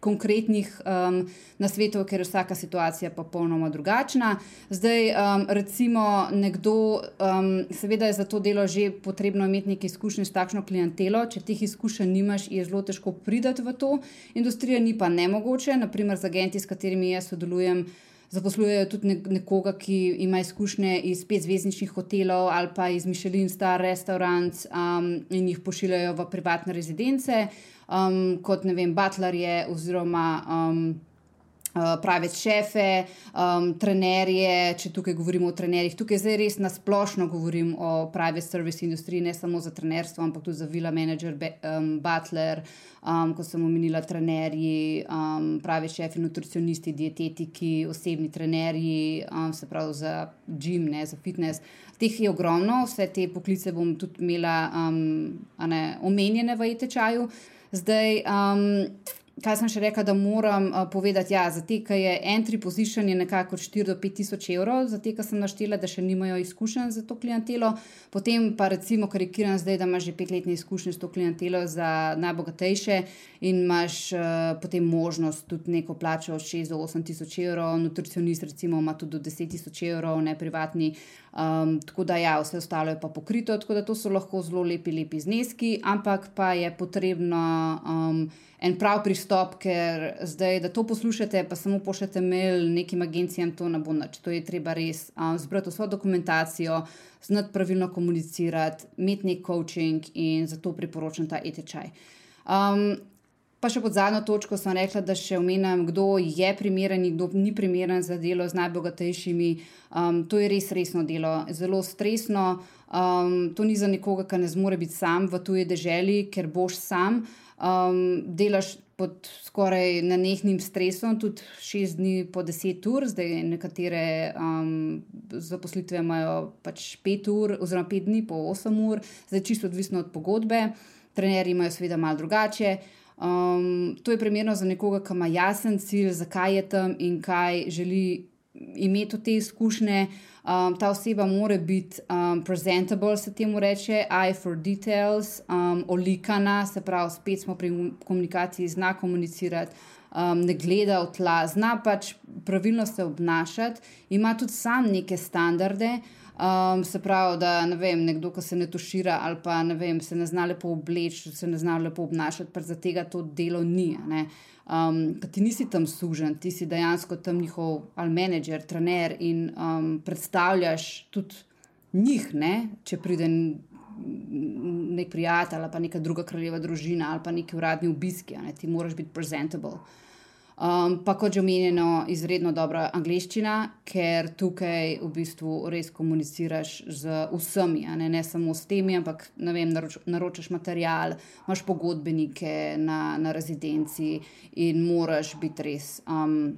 konkretnih um, nasvetov, ker je vsaka situacija popolnoma drugačna. Zdaj, um, recimo, nekdo, um, seveda je za to delo že potrebno imeti nekaj izkušenj s takšno klientelo. Če teh izkušenj nimaš, je zelo težko pridati v to industrijo, ni pa nemogoče. Naprimer, z agenti, s katerimi jaz sodelujem. Zaposlujejo tudi nekoga, ki ima izkušnje iz petzvezdničnih hotelov ali pa iz Michelin Star Restaurants um, in jih pošiljajo v privatne rezidence um, kot ne vem, butlerje oziroma um, uh, prave šefe, um, trenerje, če tukaj govorimo o trenerjih. Tukaj zdaj res nasplošno govorim o private service industriji, ne samo za trenerstvo, ampak tudi za vila manager, be, um, butler, um, kot sem omenila, trenerji, um, pravi šefi, nutricionisti, dietetiki, osebni trenerji, um, se pravi za gym, ne za fitness. Teh je ogromno, vse te poklice bom tudi imela um, ne, omenjene v e-tečaju. Zdaj, um, kaj sem še rekla, da moram uh, povedati? Ja, za te, ki je entry position, je nekako 4 do 5 tisoč evrov, za te, ki sem naštela, da še nimajo izkušenj za to klientelo. Potem pa recimo karikiram zdaj, da imaš že petletne izkušnje s to klientelo za najbogatejše in imaš uh, potem možnost tudi neko plačo od 6 do 8 tisoč evrov, nutricionist recimo ima tudi do 10 tisoč evrov, ne privatni. Um, tako da, ja, vse ostalo je pa pokrito, tako da to so lahko zelo lepi, lepi zneski, ampak pa je potrebno um, en prav pristop stop, ker zdaj, da to poslušate, pa samo pošljete mail nekim agencijam, to ne bo nič. To je treba res um, zbrati vso dokumentacijo, znati pravilno komunicirati, imeti nek coaching in zato priporočam ta etečaj. Um, Pa še pod zadnjo točko sem rekla, da še omenjam, kdo je primeren in kdo ni primeren za delo z najbogatejšimi. Um, to je res resno delo, zelo stresno. Um, to ni za nekoga, ki ne zmore biti sam v tuji deželi, ker boš sam. Um, delaš pod skoraj nenehnim stresom, tudi šest dni po deset ur, zdaj nekatere um, zaposlitve imajo pač pet ur, oziroma pet dni po osem ur, zdaj čisto odvisno od pogodbe. Trenerji imajo seveda malo drugače. Um, to je primerno za nekoga, ki ima jasen cilj, zakaj je tam in kaj želi imeti od te izkušnje. Um, ta oseba mora biti um, presentable, se temu reče, eye for details, um, olikana, se pravi, spet smo pri komunikaciji, zna komunicirati. Um, ne gleda v tla, zna pač pravilno se obnašati, ima tudi sam neke standarde, Um, se pravi, da ne vem, nekdo, ki se ne tušira ali pa ne vem, se ne zna lepo obleči, se ne zna lepo obnašati, pa za tega to delo ni. Um, ti nisi tam sužen, ti si dejansko tam njihov ali menedžer, trener in um, predstavljaš tudi njih, ne? če pride nek prijatelj ali pa neka druga kraljeva družina ali pa neki uradni obiski, ne? ti moraš biti presentable. Um, pa kot že omenjeno, izredno dobra angliščina, ker tukaj v bistvu res komuniciraš z vsemi, ne, ne samo s temi, ampak vem, naroč, naročaš material, imaš pogodbenike na, na rezidenci in moraš biti res. Um,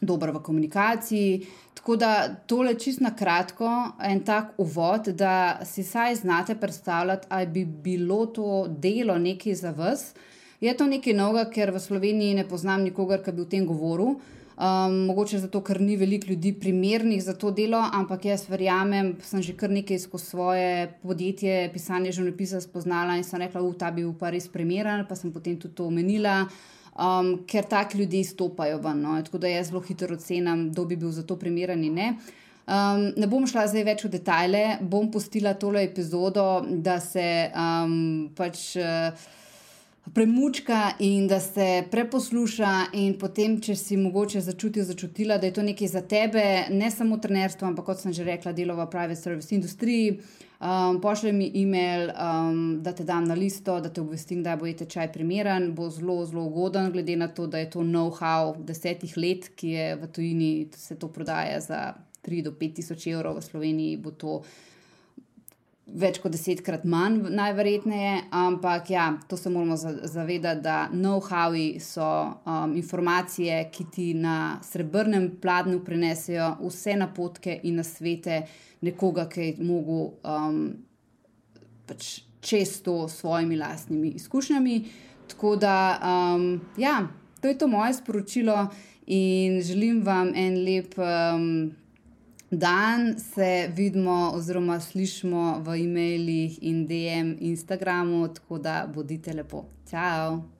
Dober v komunikaciji. Tako da tole čist na kratko, en tak uvod, da si saj znate predstavljati, ali bi bilo to delo nekaj za vas. Je to nekaj novega, ker v Sloveniji ne poznam nikogar, ki bi o tem govoril. Um, mogoče zato, ker ni veliko ljudi primernih za to delo, ampak jaz verjamem, sem že kar nekaj skozi svoje podjetje, pisanje življenjepisa spoznala in sem rekla, da bi bil pa res primeren, pa sem potem tudi to omenila, um, ker taki ljudje stopajo ven. No? Tako da jaz zelo hitro ocenim, kdo bi bil za to primeren in ne. Um, ne bom šla zdaj več v detajle, bom pustila tole epizodo, da se um, pač. Uh, premučka in da se preposluša, in potem, če si mogoče začutil, začutila, da je to nekaj za tebe, ne samo trenerstvo, ampak kot sem že rekla, delo v private service industriji. Um, Pošlji mi e-mail, um, da te dam na listo, da te obvestim, da bo je tečaj primeren, bo zelo, zelo ugoden, glede na to, da je to know-how desetih let, ki je v tujini, se to prodaja za 3 do 5 tisoč evrov, v Sloveniji bo to več kot desetkrat manj, najverjetneje, ampak ja, to se moramo zavedati, da know-howi so um, informacije, ki ti na srebrnem pladnju prenesejo vse napotke in na svete nekoga, ki je mogel um, pač čez to s svojimi lastnimi izkušnjami. Tako da, um, ja, to je to moje sporočilo in želim vam en lep. Um, dan se vidimo oziroma slišimo v e-mailih in DM Instagramu, tako da bodite lepo. Ciao!